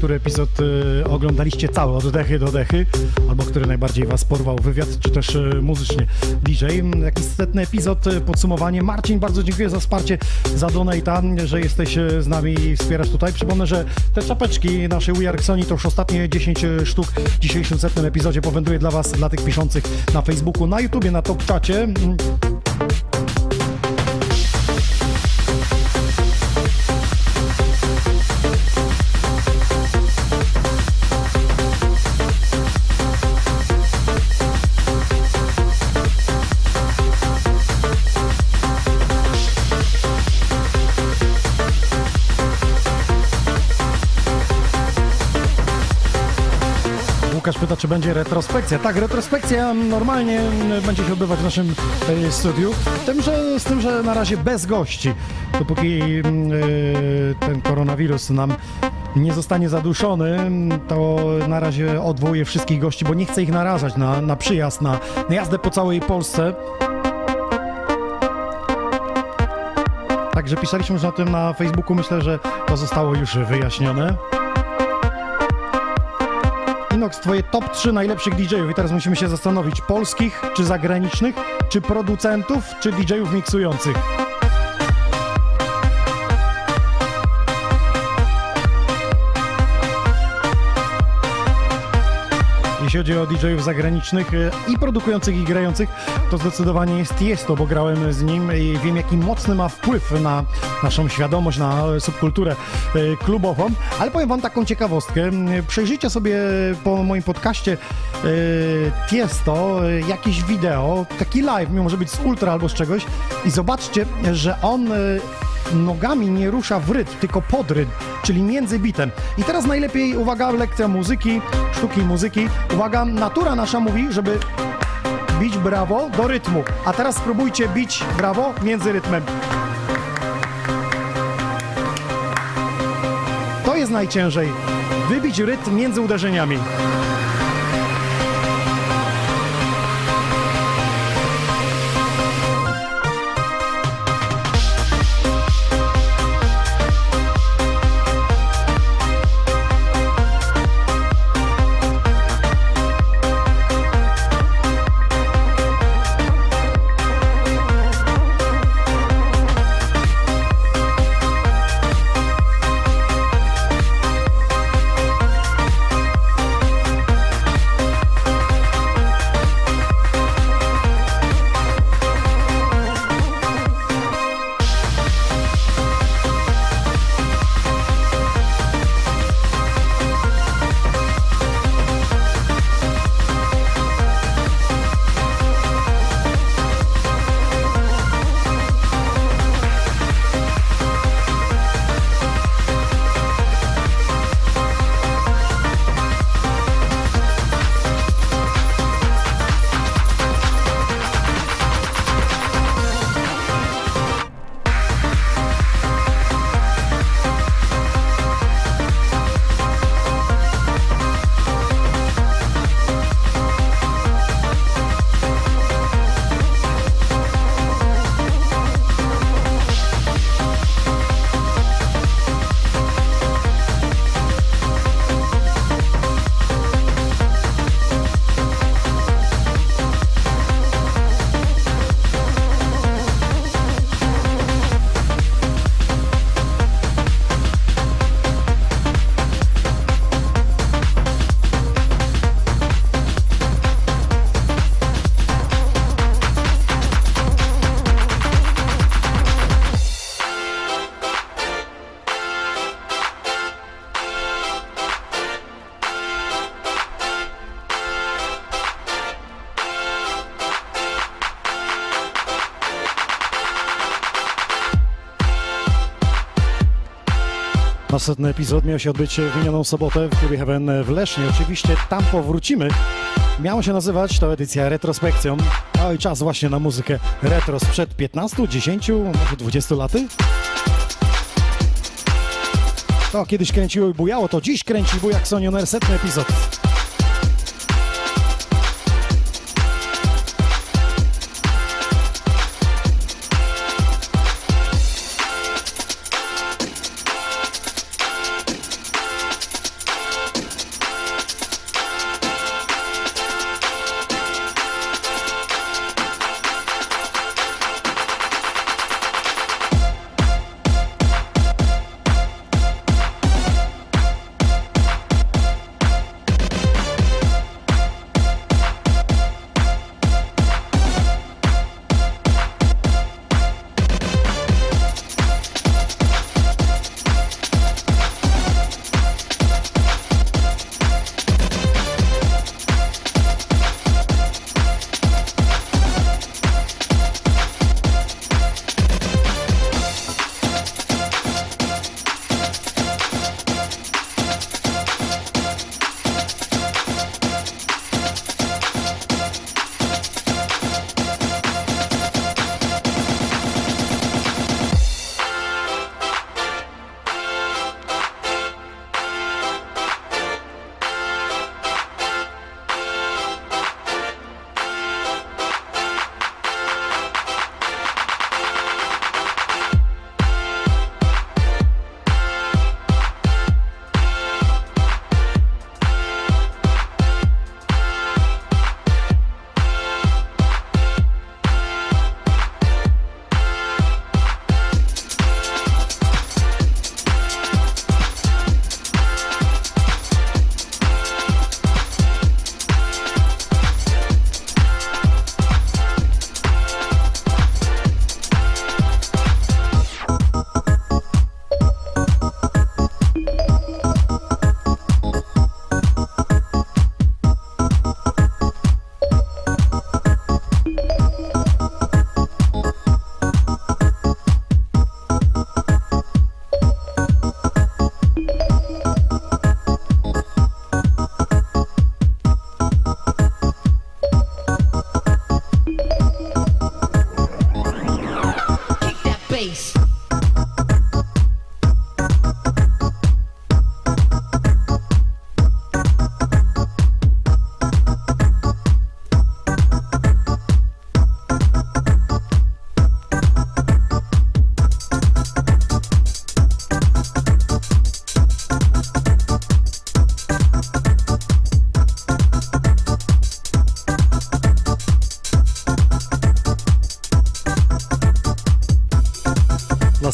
który epizod y, oglądaliście cały, od dechy do dechy, albo który najbardziej Was porwał, wywiad czy też y, muzycznie. DJ, jakiś setny epizod, y, podsumowanie. Marcin, bardzo dziękuję za wsparcie, za donate'a, że jesteś z nami i wspierasz tutaj. Przypomnę, że te czapeczki naszej We Are Sony to już ostatnie 10 sztuk w dzisiejszym setnym epizodzie powędruje dla Was, dla tych piszących na Facebooku, na YouTubie, na Top Czacie. Pyta, czy będzie retrospekcja. Tak, retrospekcja normalnie mm, będzie się odbywać w naszym e, studiu, tym, że, z tym, że na razie bez gości, dopóki mm, e, ten koronawirus nam nie zostanie zaduszony, to na razie odwołuję wszystkich gości, bo nie chcę ich narażać na, na przyjazd, na, na jazdę po całej Polsce. Także pisaliśmy już o tym na Facebooku, myślę, że to zostało już wyjaśnione. Inox, twoje top 3 najlepszych DJ-ów i teraz musimy się zastanowić, polskich czy zagranicznych, czy producentów, czy DJ-ów miksujących. Jeśli chodzi o DJ-ów zagranicznych e, i produkujących i grających, to zdecydowanie jest Tiesto, bo grałem z nim i wiem jaki mocny ma wpływ na naszą świadomość, na subkulturę e, klubową. Ale powiem wam taką ciekawostkę. Przejrzyjcie sobie po moim podcaście e, Tiesto e, jakieś wideo, taki live, może być z ultra albo z czegoś i zobaczcie, że on nogami nie rusza w rytm, tylko pod rytm, czyli między bitem. I teraz najlepiej, uwaga, lekcja muzyki, sztuki muzyki. Uwaga, natura nasza mówi, żeby bić brawo do rytmu. A teraz spróbujcie bić brawo między rytmem. To jest najciężej. Wybić rytm między uderzeniami. Następny epizod miał się odbyć w minioną sobotę w klubie Heaven w Lesznie. Oczywiście tam powrócimy. Miało się nazywać to edycja retrospekcją. Oj, czas właśnie na muzykę retro sprzed 15, 10, może 20 laty. To kiedyś kręciło i bujało, to dziś kręci bujak Sonioner setny epizod.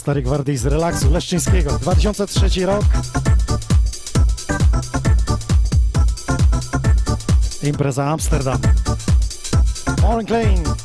Stary Gwardii z relaksu Leszczyńskiego. 2003 rok. Impreza Amsterdam. Orange Lane.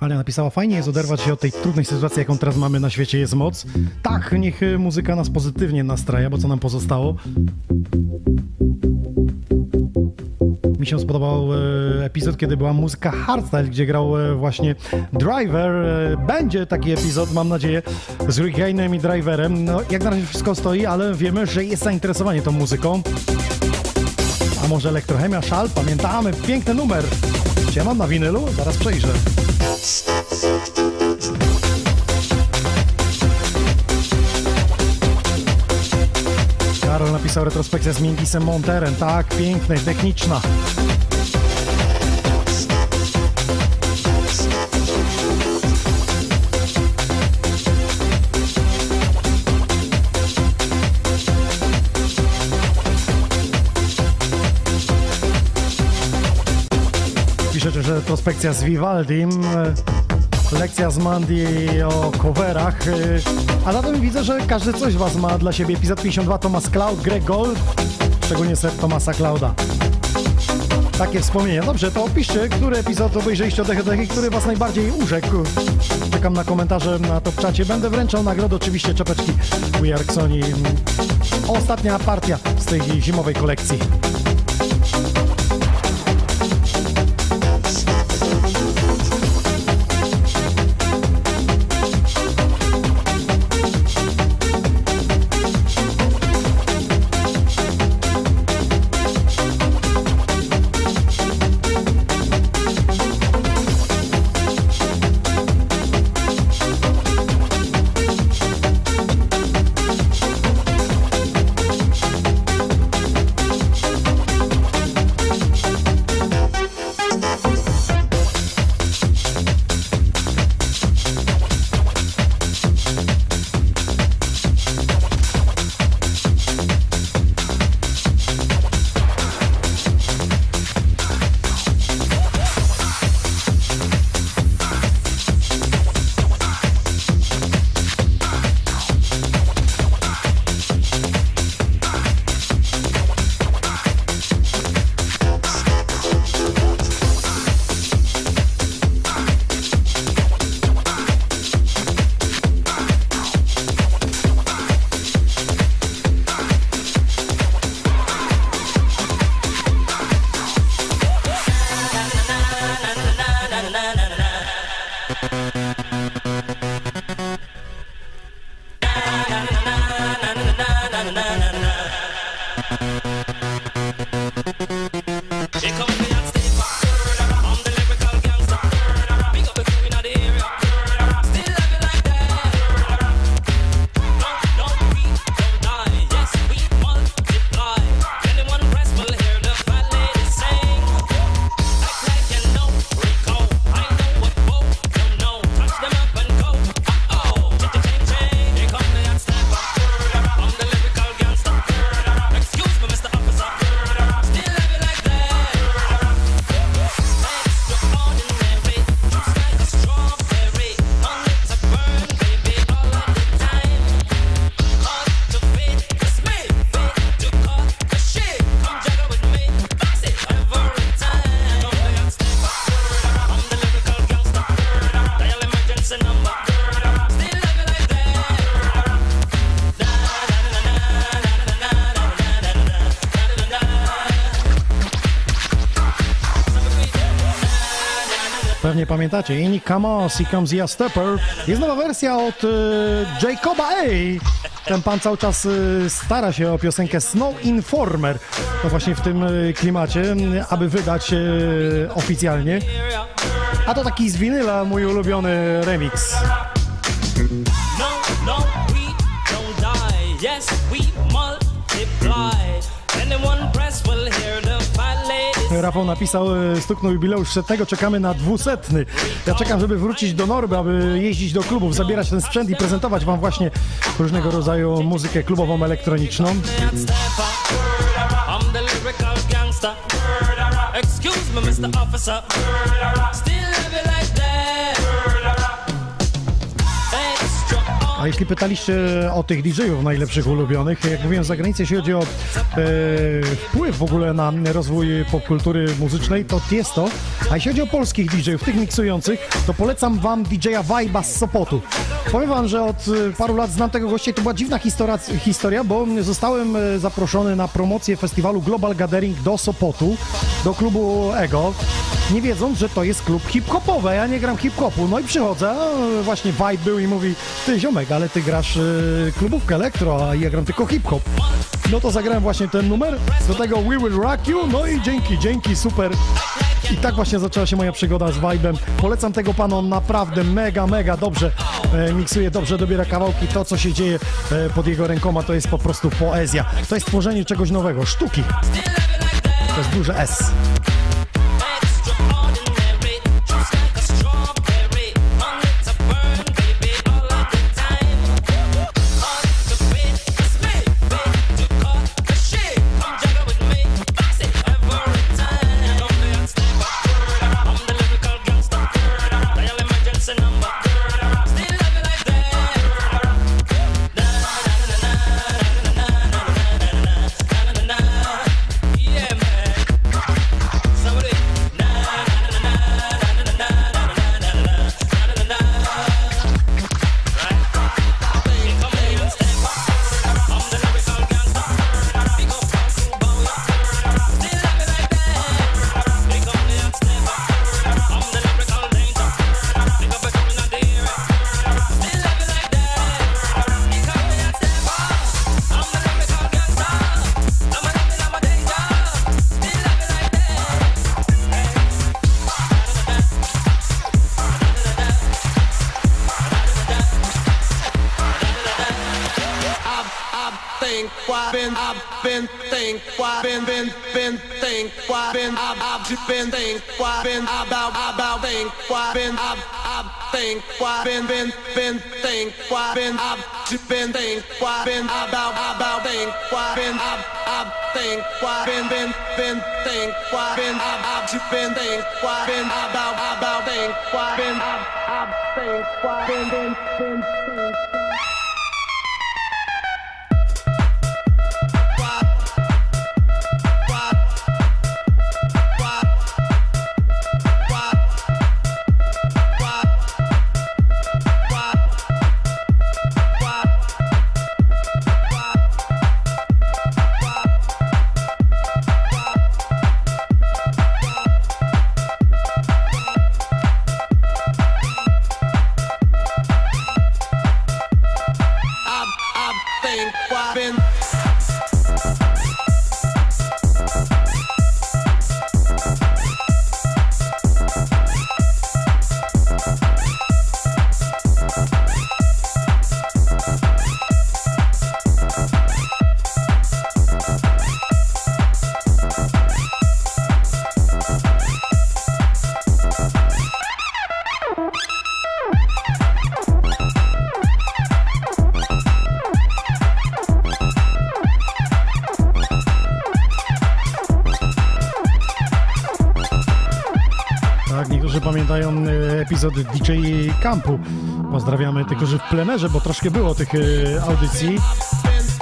Ale napisała, fajnie jest oderwać się od tej trudnej sytuacji, jaką teraz mamy na świecie, jest moc. Tak, niech muzyka nas pozytywnie nastraja, bo co nam pozostało? Się spodobał e, epizod, kiedy była muzyka hardstyle, gdzie grał e, właśnie Driver. E, będzie taki epizod, mam nadzieję, z Hurricane'em i Driverem. No, jak na razie wszystko stoi, ale wiemy, że jest zainteresowanie tą muzyką. A może Elektrochemia, Szal? Pamiętamy, piękny numer. Ja mam na winylu? Zaraz przejrzę. Karol napisał retrospekcja z Mingisem Monterem. Tak, piękna i techniczna. Piszecie, że retrospekcja z Vivaldim, lekcja z Mandy o coverach, e, a zatem widzę, że każdy coś Was ma dla siebie. Epizod 52 Thomas Cloud, Greg Gold, szczególnie set Thomasa Clouda. Takie wspomnienia. Dobrze, to opiszcie, który epizod obejrzeliście od Echy, który Was najbardziej urzekł. Czekam na komentarze na top czacie. Będę wręczał nagrodę, oczywiście czapeczki We Are Sony. Ostatnia partia z tej zimowej kolekcji. Pewnie pamiętacie, Inni Come On, Here Comes Ya Stepper. Jest nowa wersja od e, Jacoba A. Ten pan cały czas e, stara się o piosenkę Snow Informer. To właśnie w tym e, klimacie, aby wydać e, oficjalnie. A to taki z winyla mój ulubiony remix. Rafał napisał, e, stuknął jubileusz setnego, czekamy na dwusetny. Ja czekam, żeby wrócić do Norby, aby jeździć do klubów, zabierać ten sprzęt i prezentować wam właśnie różnego rodzaju muzykę klubową, elektroniczną. Excuse me, Mr. Officer. A jeśli pytaliście o tych DJ-ów najlepszych ulubionych, jak mówiłem, za granicą, jeśli chodzi o e, wpływ w ogóle na rozwój popkultury muzycznej, to jest to. A jeśli chodzi o polskich DJ-ów, tych miksujących, to polecam wam DJ-a z Sopotu. Powiem wam, że od e, paru lat znam tego gościa i to była dziwna historia, historia, bo zostałem e, zaproszony na promocję festiwalu Global Gathering do Sopotu, do klubu Ego. Nie wiedząc, że to jest klub hip-hopowy, ja nie gram hip-hopu. No i przychodzę, a właśnie Vibe był i mówi, ty ziomek, ale ty grasz y, klubówkę elektro, a ja gram tylko hip-hop. No to zagrałem właśnie ten numer, do tego We Will Rock You, no i dzięki, dzięki, super. I tak właśnie zaczęła się moja przygoda z Vibe'em. Polecam tego pana, on naprawdę mega, mega dobrze e, miksuje, dobrze dobiera kawałki. To, co się dzieje e, pod jego rękoma, to jest po prostu poezja. To jest tworzenie czegoś nowego, sztuki. To jest duże S. I've been think why been about about think why been I've I've think why been been been think why been I've been think why been about about think why been I've I've think why been been been think why been I've I've been think why been about about think why been I've I've think why been been been think Campu. Pozdrawiamy tych, którzy w plenerze, bo troszkę było tych e, audycji.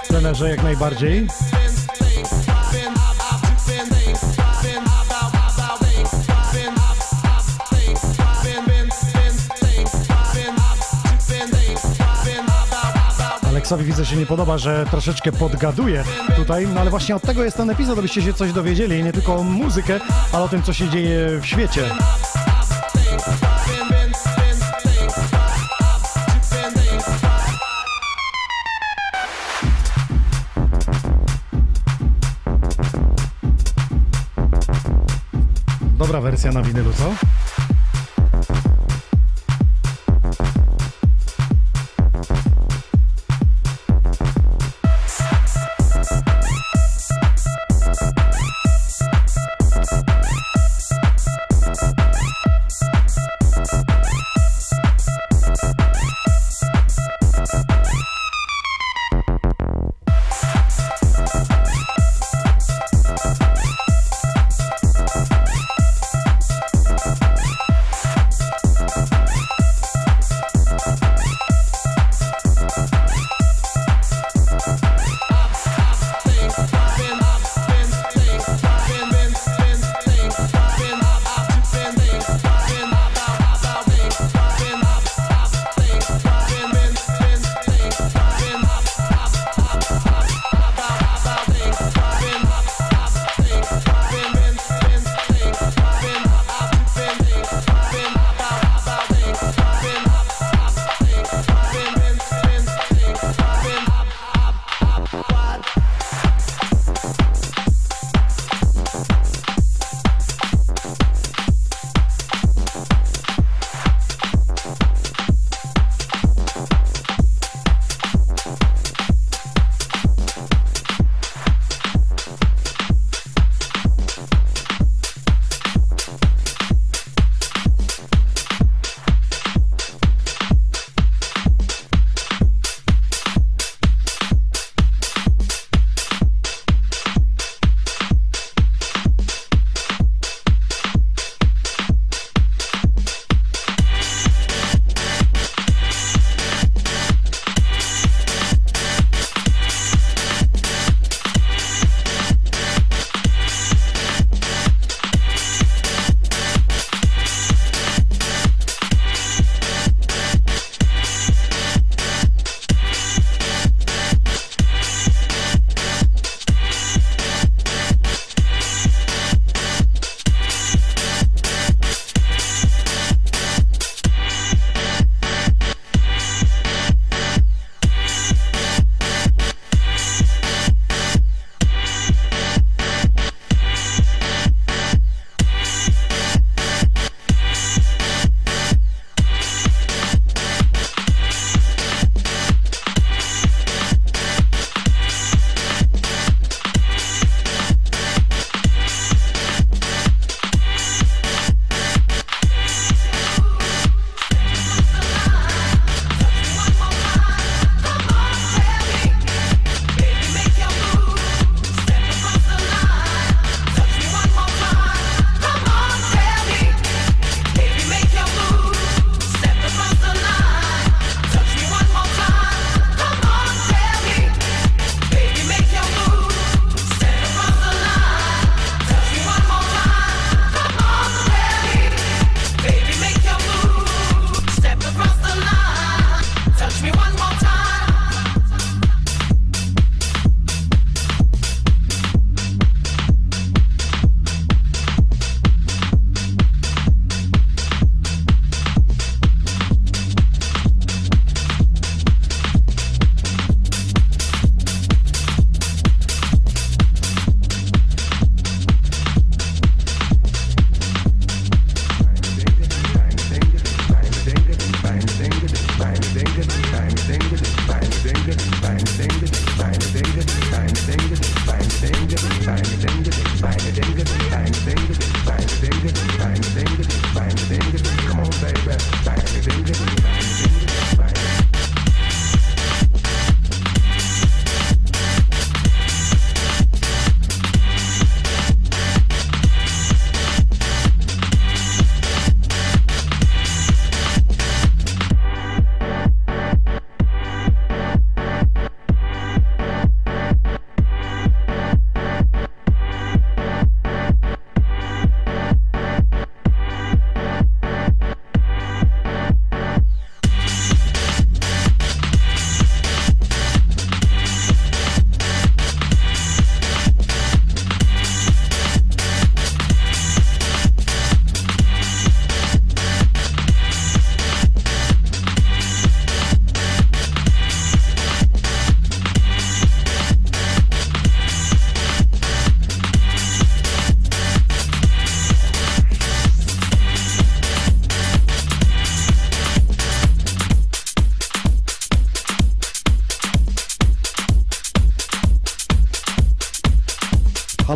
W plenerze jak najbardziej. Aleksowi widzę się nie podoba, że troszeczkę podgaduje tutaj, no ale właśnie od tego jest ten epizod, abyście się coś dowiedzieli, nie tylko o muzykę, ale o tym, co się dzieje w świecie. Wersja na winylu, co?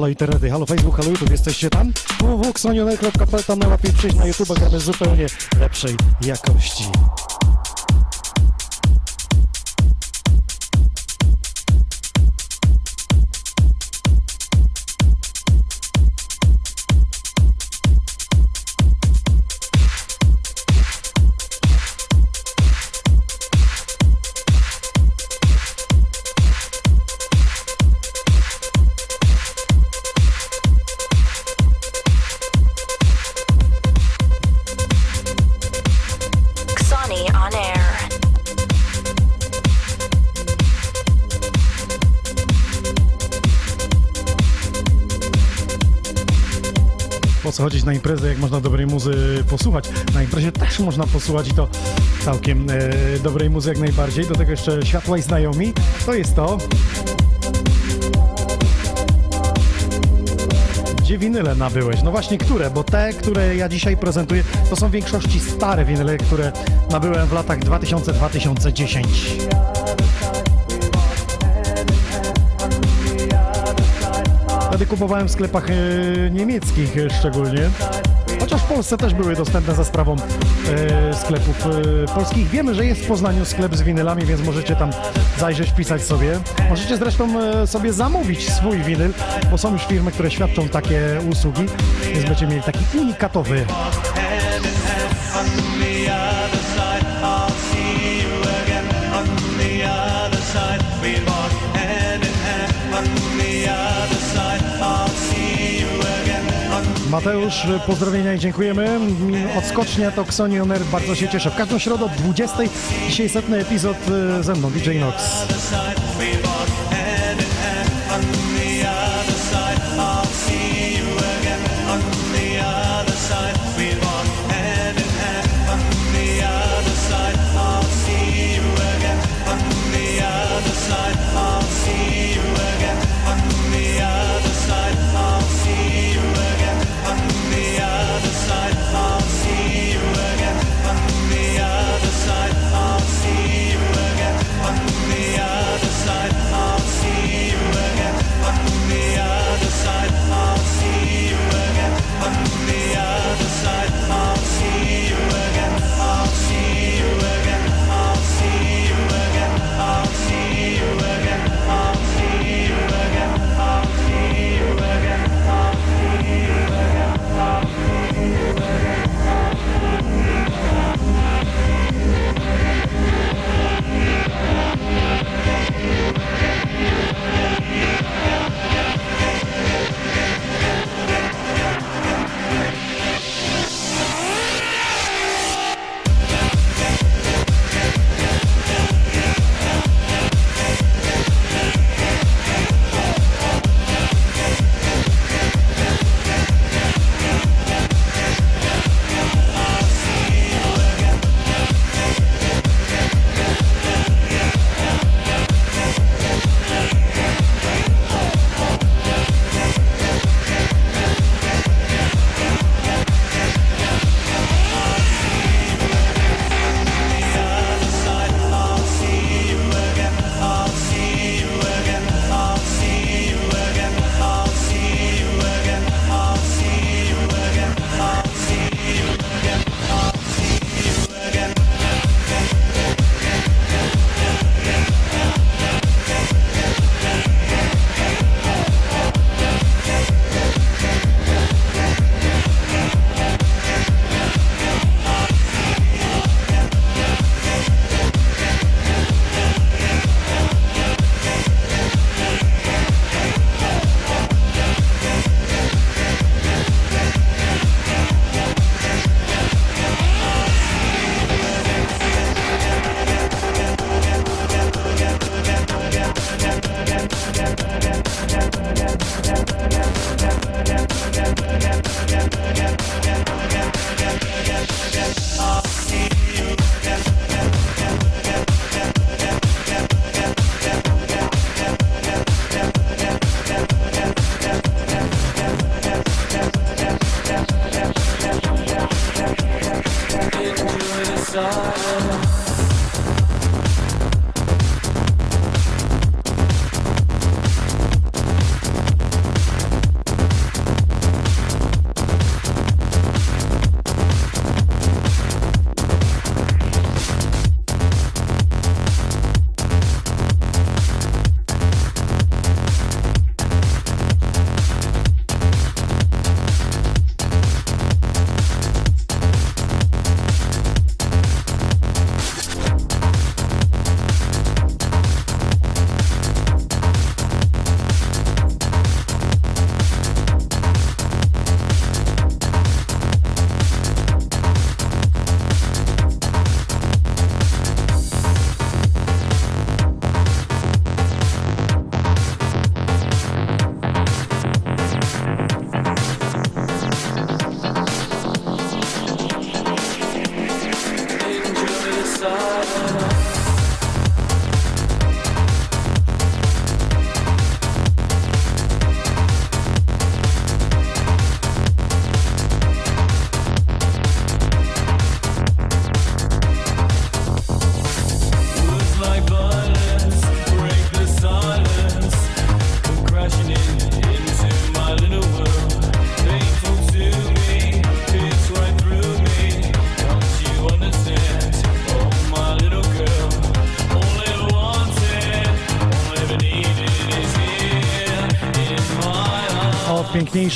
Halo Internet, halo Facebook, halo YouTube, jesteście tam? www.xonioner.pl, tam najlepiej przyjść na YouTube, gramy zupełnie lepszej jakości. Imprezę, jak można dobrej muzy posłuchać? Na imprezie też można posłuchać i to całkiem e, dobrej muzy jak najbardziej. Do tego jeszcze światła i znajomi. To jest to. Gdzie winyle nabyłeś? No właśnie, które? Bo te, które ja dzisiaj prezentuję, to są w większości stare winyle, które nabyłem w latach 2000-2010. Wtedy kupowałem w sklepach e, niemieckich e, szczególnie. Chociaż w Polsce też były dostępne za sprawą e, sklepów e, polskich. Wiemy, że jest w Poznaniu sklep z winylami, więc możecie tam zajrzeć, wpisać sobie. Możecie zresztą e, sobie zamówić swój winyl, bo są już firmy, które świadczą takie usługi, więc będziecie mieli taki unikatowy. Mateusz, pozdrowienia i dziękujemy. Odskocznie to Xonioner, bardzo się cieszę. W każdą środę o 20. Dzisiaj setny epizod e, ze mną, DJ Nox.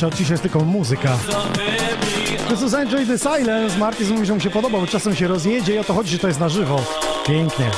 Od dzisiaj jest tylko muzyka. To jest Enjoy the Silence. Martis mówi, że mu się podoba, bo czasem się rozjedzie i o to chodzi, że to jest na żywo. Pięknie.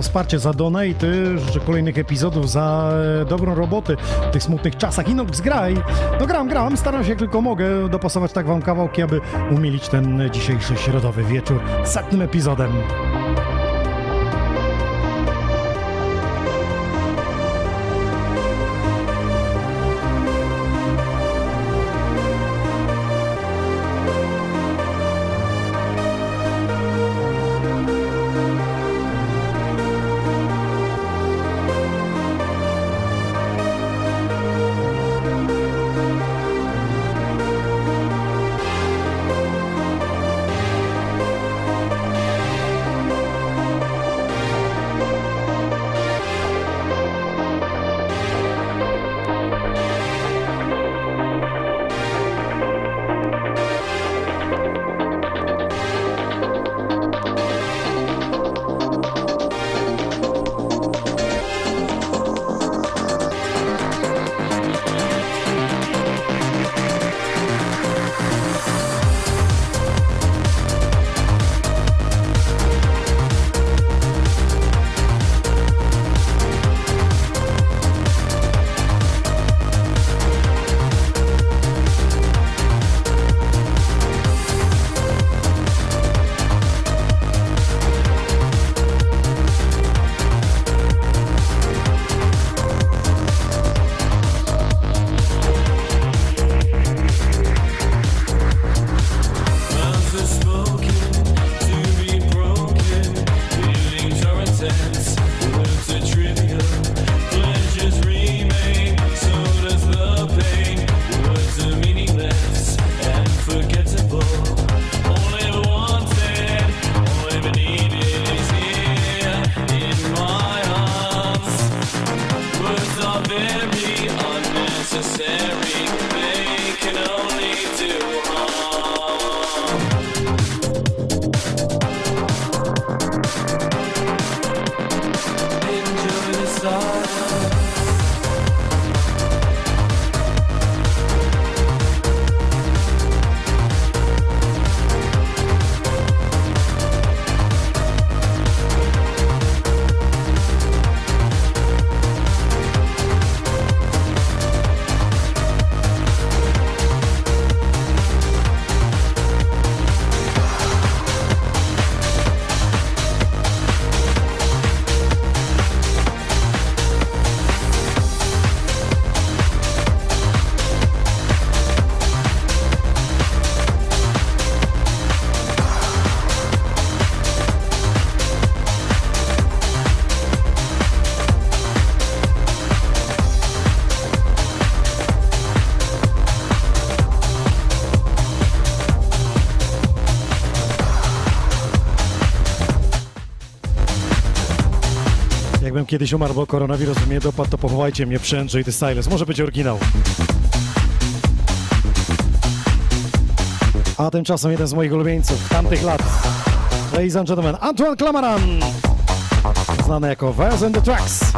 Za wsparcie, za donate, życzę kolejnych epizodów, za e, dobrą robotę w tych smutnych czasach. Inox graj. No gram, gram, staram się jak tylko mogę dopasować tak wam kawałki, aby umilić ten dzisiejszy środowy wieczór setnym epizodem. kiedyś umarł, bo koronawirus mnie dopadł, to powołajcie mnie przy Andrzej The Silence. Może być oryginał. A tymczasem jeden z moich ulubieńców tamtych lat. Ladies and gentlemen, Antoine Clamaran, znany jako Vers and the Tracks.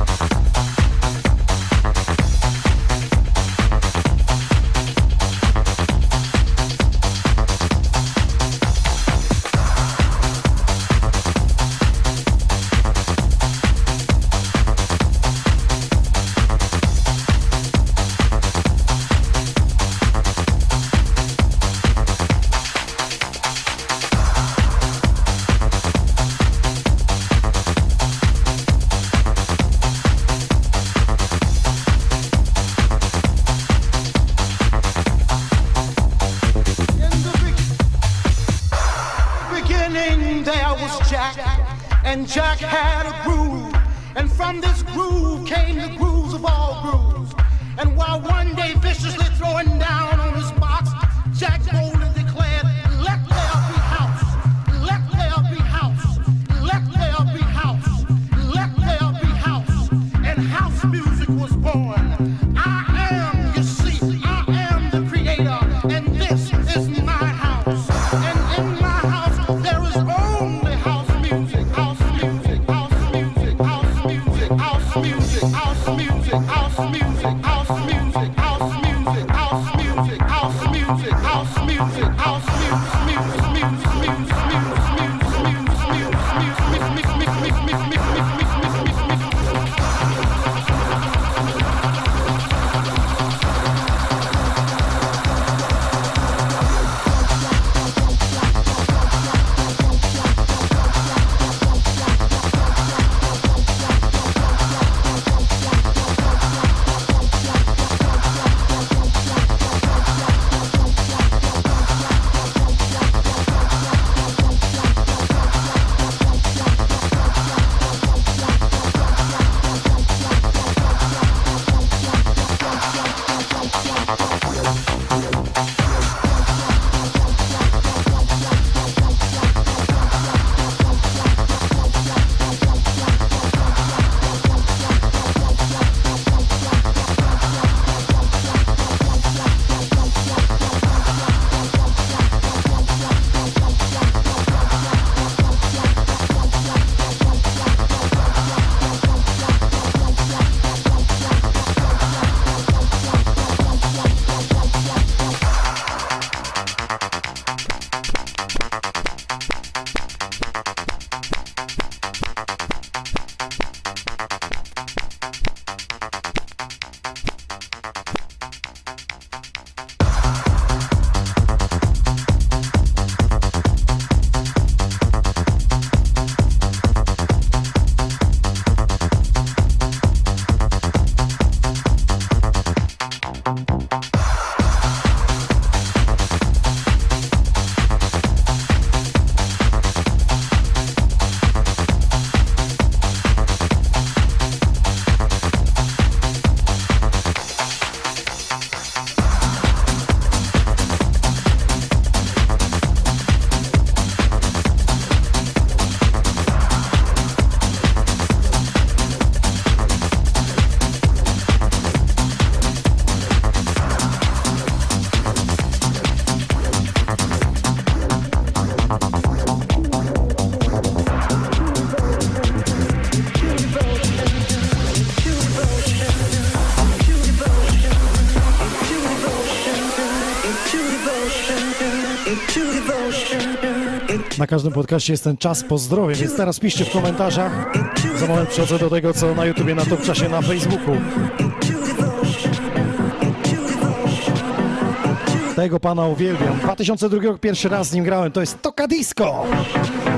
każdym podcaście jest ten czas po zdrowie, więc teraz piszcie w komentarzach. Za moment przechodzę do tego, co na YouTubie, na Top Czasie, na Facebooku. Tego pana uwielbiam. 2002 pierwszy raz z nim grałem, to jest Tokadisko. Disco!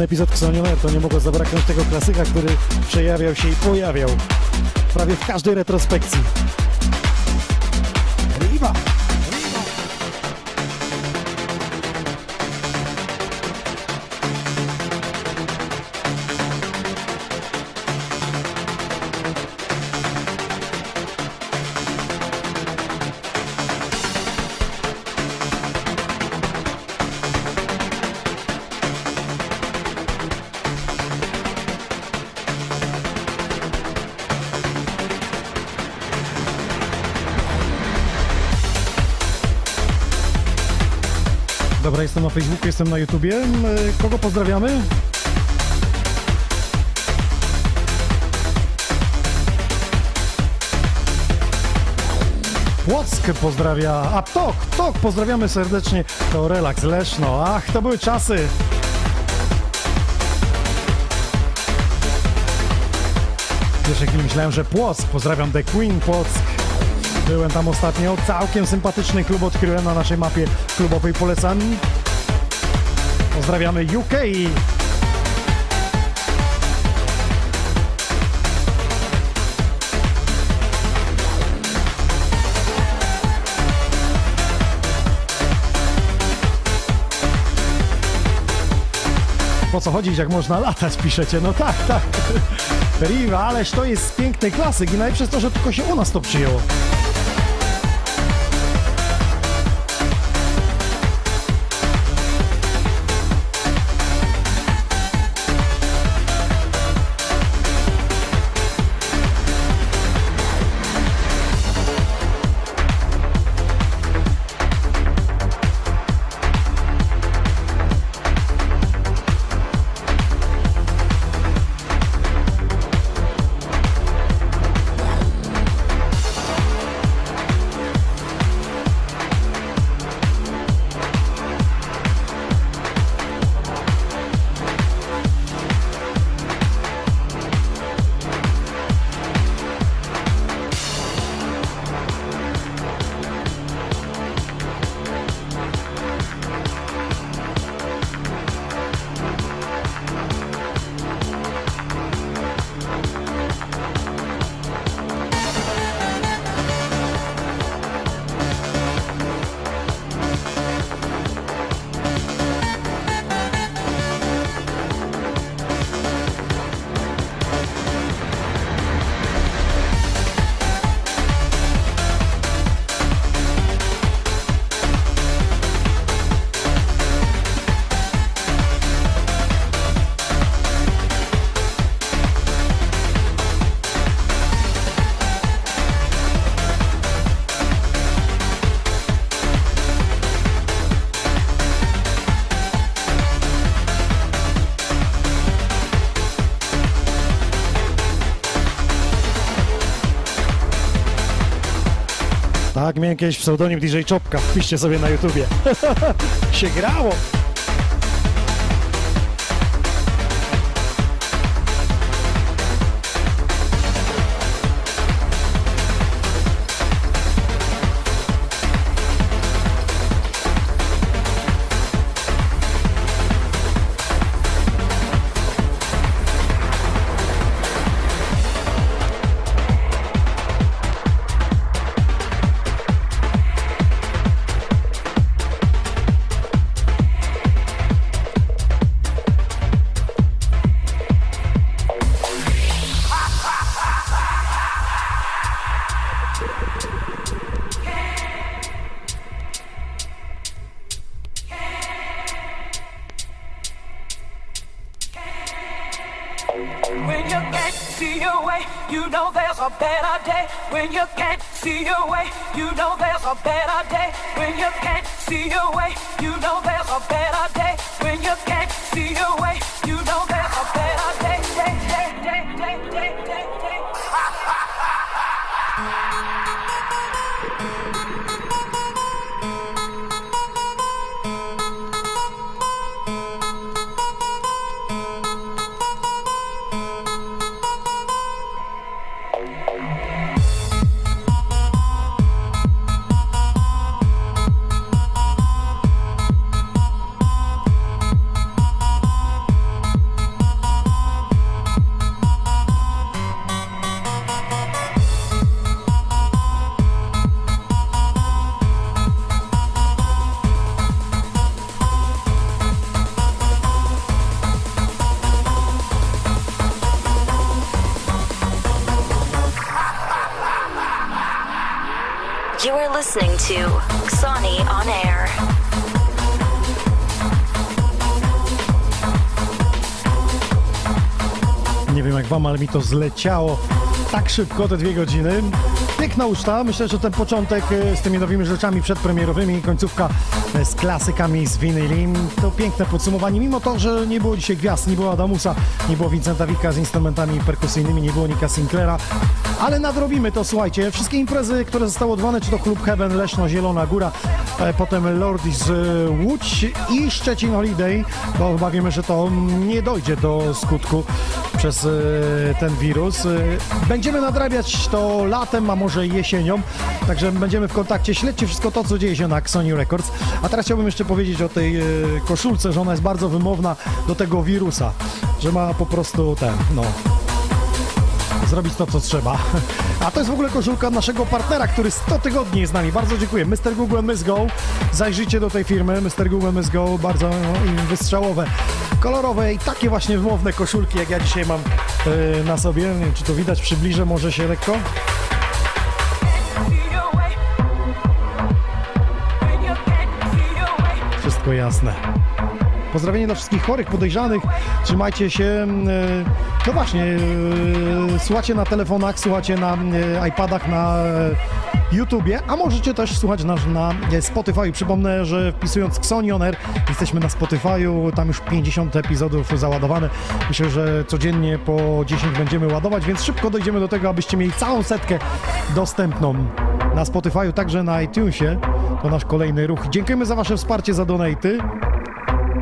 Jak setny epizod Xonioner, to nie mogło zabraknąć tego klasyka, który przejawiał się i pojawiał prawie w każdej retrospekcji. Na Facebooku, jestem na YouTubie. E, Kogo pozdrawiamy? Płock pozdrawia, a Tok, Tok, pozdrawiamy serdecznie. To Relax Leszno, ach, to były czasy. Wiesz, jak myślałem, że Płock, pozdrawiam The Queen Płock. Byłem tam ostatnio, całkiem sympatyczny klub odkryłem na naszej mapie klubowej polecam. Pozdrawiamy UK. Po co chodzić, jak można latać, piszecie? No tak, tak. Riva, ależ to jest piękny klasyk i najlepsze to, że tylko się u nas to przyjęło. Miałem kiedyś pseudonim DJ Czopka, wpiszcie sobie na YouTubie. się grało. To zleciało tak szybko, te dwie godziny. Piękna uczta, myślę, że ten początek e, z tymi nowymi rzeczami przedpremierowymi i końcówka e, z klasykami z winyli, to piękne podsumowanie, mimo to, że nie było dzisiaj gwiazd, nie było Adamusa, nie było Vincenta Wika z instrumentami perkusyjniami, nie było Nika Sinclaira, ale nadrobimy to, słuchajcie, wszystkie imprezy, które zostały odwołane, czy to Klub Heaven, Leszno, Zielona Góra, e, potem Lord z e, Łódź i Szczecin Holiday, bo chyba wiemy, że to nie dojdzie do skutku przez e, ten wirus. E, Będziemy nadrabiać to latem, a może jesienią, także będziemy w kontakcie. Śledźcie wszystko to, co dzieje się na Sony Records. A teraz chciałbym jeszcze powiedzieć o tej e, koszulce, że ona jest bardzo wymowna do tego wirusa, że ma po prostu ten, no, zrobić to, co trzeba. A to jest w ogóle koszulka naszego partnera, który 100 tygodni jest z nami. Bardzo dziękuję. Mr. Google Miss Go. Zajrzyjcie do tej firmy. Mr. Google Miss Go. Bardzo no, wystrzałowe, kolorowe i takie właśnie wymowne koszulki, jak ja dzisiaj mam e, na sobie. Nie wiem, czy to widać, przybliżę może się lekko. Wszystko jasne. Pozdrowienie dla wszystkich chorych, podejrzanych. Trzymajcie się. e, No właśnie, e, słuchacie na telefonach, słuchacie na iPadach, na YouTubie, a możecie też słuchać nas na Spotify. Przypomnę, że wpisując Xonioner jesteśmy na Spotify'u, tam już 50 epizodów załadowane. Myślę, że codziennie po 10 będziemy ładować, więc szybko dojdziemy do tego, abyście mieli całą setkę dostępną na Spotify'u, także na iTunesie. To nasz kolejny ruch. Dziękujemy za Wasze wsparcie, za donaty.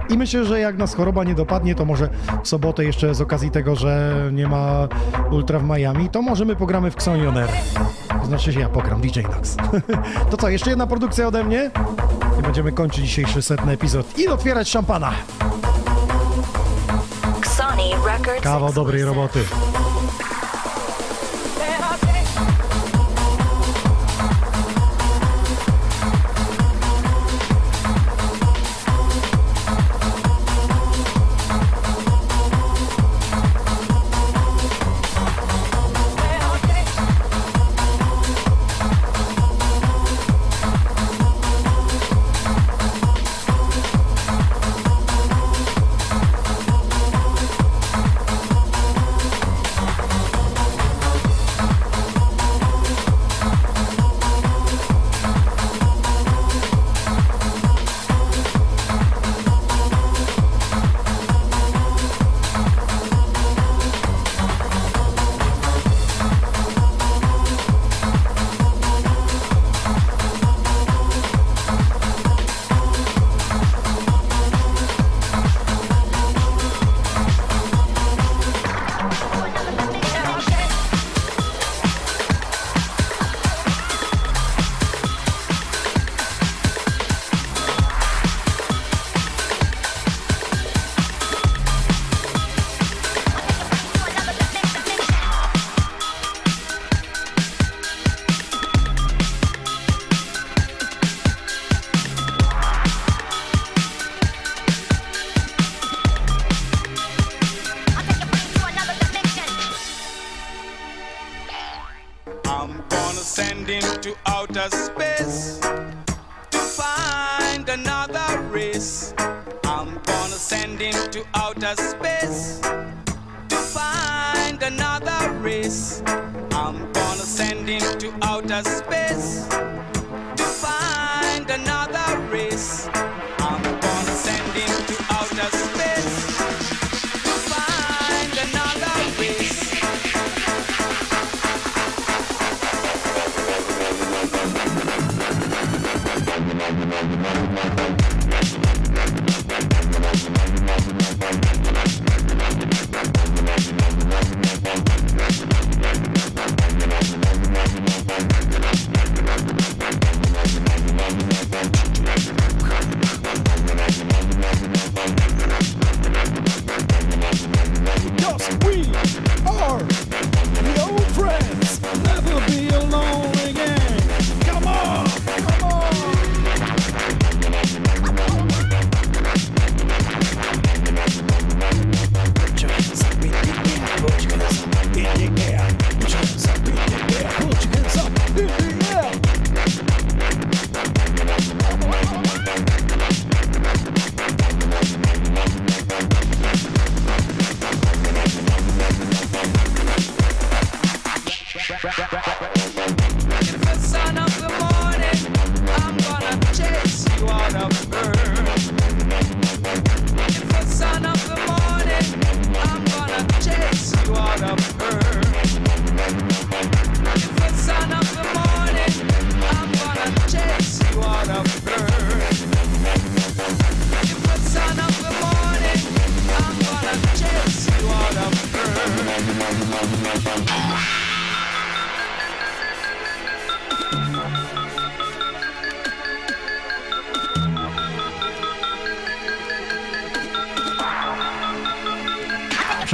I myślę, że jak nas choroba nie dopadnie, to może w sobotę jeszcze z okazji tego, że nie ma Ultra w Miami, to może my pogramy w Xonioner. To znaczy się ja pogram, DJ Nox. to co, jeszcze jedna produkcja ode mnie? I będziemy kończyć dzisiejszy setny epizod i otwierać szampana. Kawał dobrej roboty.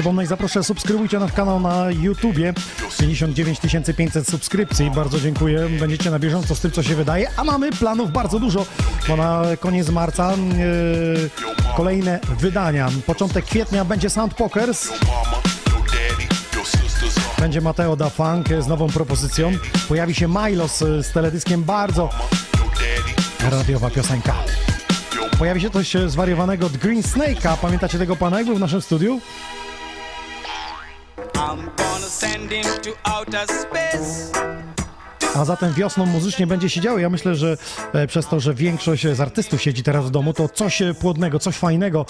Przypomnę i zaproszę, subskrybujcie nasz kanał na YouTubie. 59 500 subskrypcji. Bardzo dziękuję. Będziecie na bieżąco z tym, co się wydaje. A mamy planów bardzo dużo, bo na koniec marca yy, kolejne wydania. Początek kwietnia będzie Sound Pokers. Będzie Mateo da Funk z nową propozycją. Pojawi się Milos z teledyskiem bardzo radiowa piosenka. Pojawi się coś zwariowanego od Green Snake'a. Pamiętacie tego pana, jak był w naszym studiu? I'm gonna send him to outer space. A zatem wiosną muzycznie będzie się działo. Ja myślę, że e, przez to, że większość z artystów siedzi teraz w domu, to coś e, płodnego, coś fajnego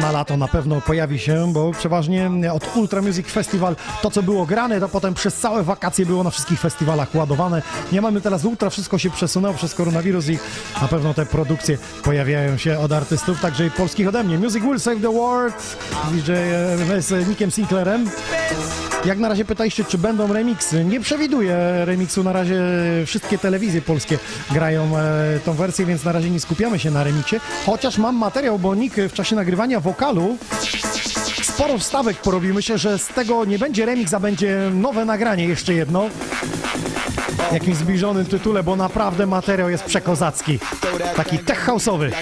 na lato na pewno pojawi się, bo przeważnie od Ultra Music Festival to, co było grane, to potem przez całe wakacje było na wszystkich festiwalach ładowane. Nie mamy teraz Ultra, wszystko się przesunęło przez koronawirus i na pewno te produkcje pojawiają się od artystów, także i polskich ode mnie. Music Will Save the World DJ e, z Nickiem Sinclairem. Jak na razie pytaliście, czy będą remiksy. Nie przewiduję remiksu. Na razie wszystkie telewizje polskie grają e, tą wersję, więc na razie nie skupiamy się na remiksie. Chociaż mam materiał, bo Nick w czasie nagrywania wokalu sporo wstawek porobił. Myślę, że z tego nie będzie remix, a będzie nowe nagranie, jeszcze jedno. W jakimś zbliżonym tytule, bo naprawdę materiał jest przekozacki. Taki tech house'owy.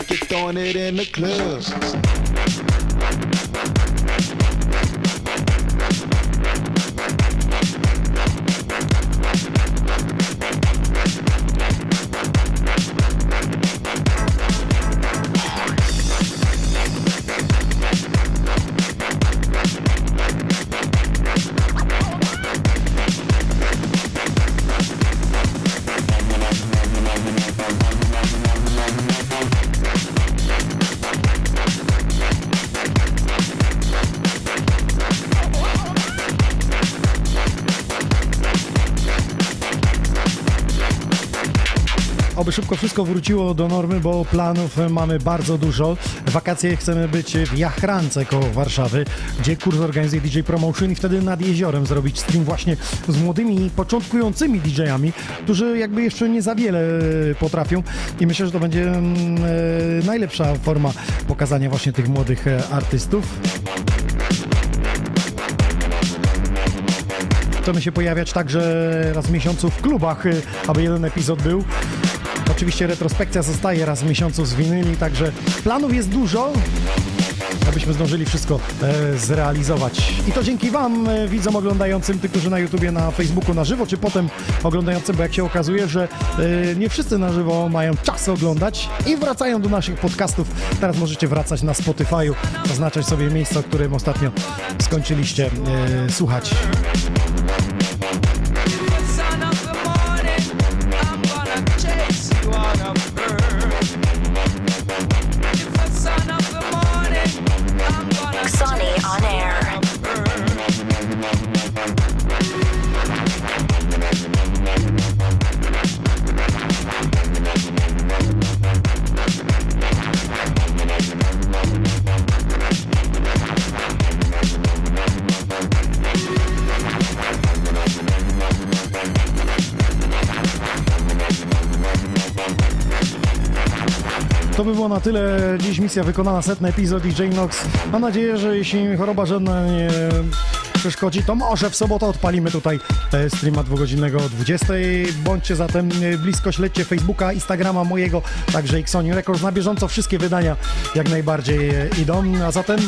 Szybko wszystko wróciło do normy, bo planów mamy bardzo dużo. Wakacje chcemy być w Jachrance koło Warszawy, gdzie kurs organizuje DJ Promotion i wtedy nad jeziorem zrobić stream właśnie z młodymi, początkującymi DJ-ami, którzy jakby jeszcze nie za wiele potrafią i myślę, że to będzie mm, e, najlepsza forma pokazania właśnie tych młodych e, artystów. Chcemy się pojawiać także raz w miesiącu w klubach, aby jeden epizod był. Oczywiście retrospekcja zostaje raz w miesiącu z winyli, także planów jest dużo. abyśmy zdążyli wszystko e, zrealizować. I to dzięki Wam, e, widzom oglądającym, tych, którzy na YouTubie, na Facebooku na żywo, czy potem oglądającym, bo jak się okazuje, że e, nie wszyscy na żywo mają czas oglądać i wracają do naszych podcastów. Teraz możecie wracać na Spotify'u, oznaczać sobie miejsce, o którym ostatnio skończyliście e, słuchać. To by było na tyle. Dziś misja wykonana, setny epizod DJ Nox. Mam nadzieję, że jeśli choroba żadna nie przeszkodzi, to może w sobotę odpalimy tutaj e, streama dwugodzinnego o 20. Bądźcie zatem e, blisko, śledźcie Facebooka, Instagrama mojego, także Xoni Records. Na bieżąco wszystkie wydania jak najbardziej e, idą. A zatem,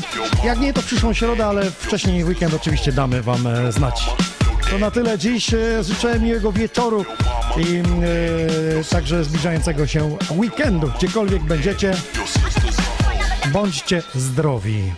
jak nie, to przyszłą środę, ale wcześniej weekend oczywiście damy Wam znać. To na tyle dziś. E, Życzę miłego wieczoru i e, także zbliżającego się weekendu. Gdziekolwiek będziecie, bądźcie zdrowi.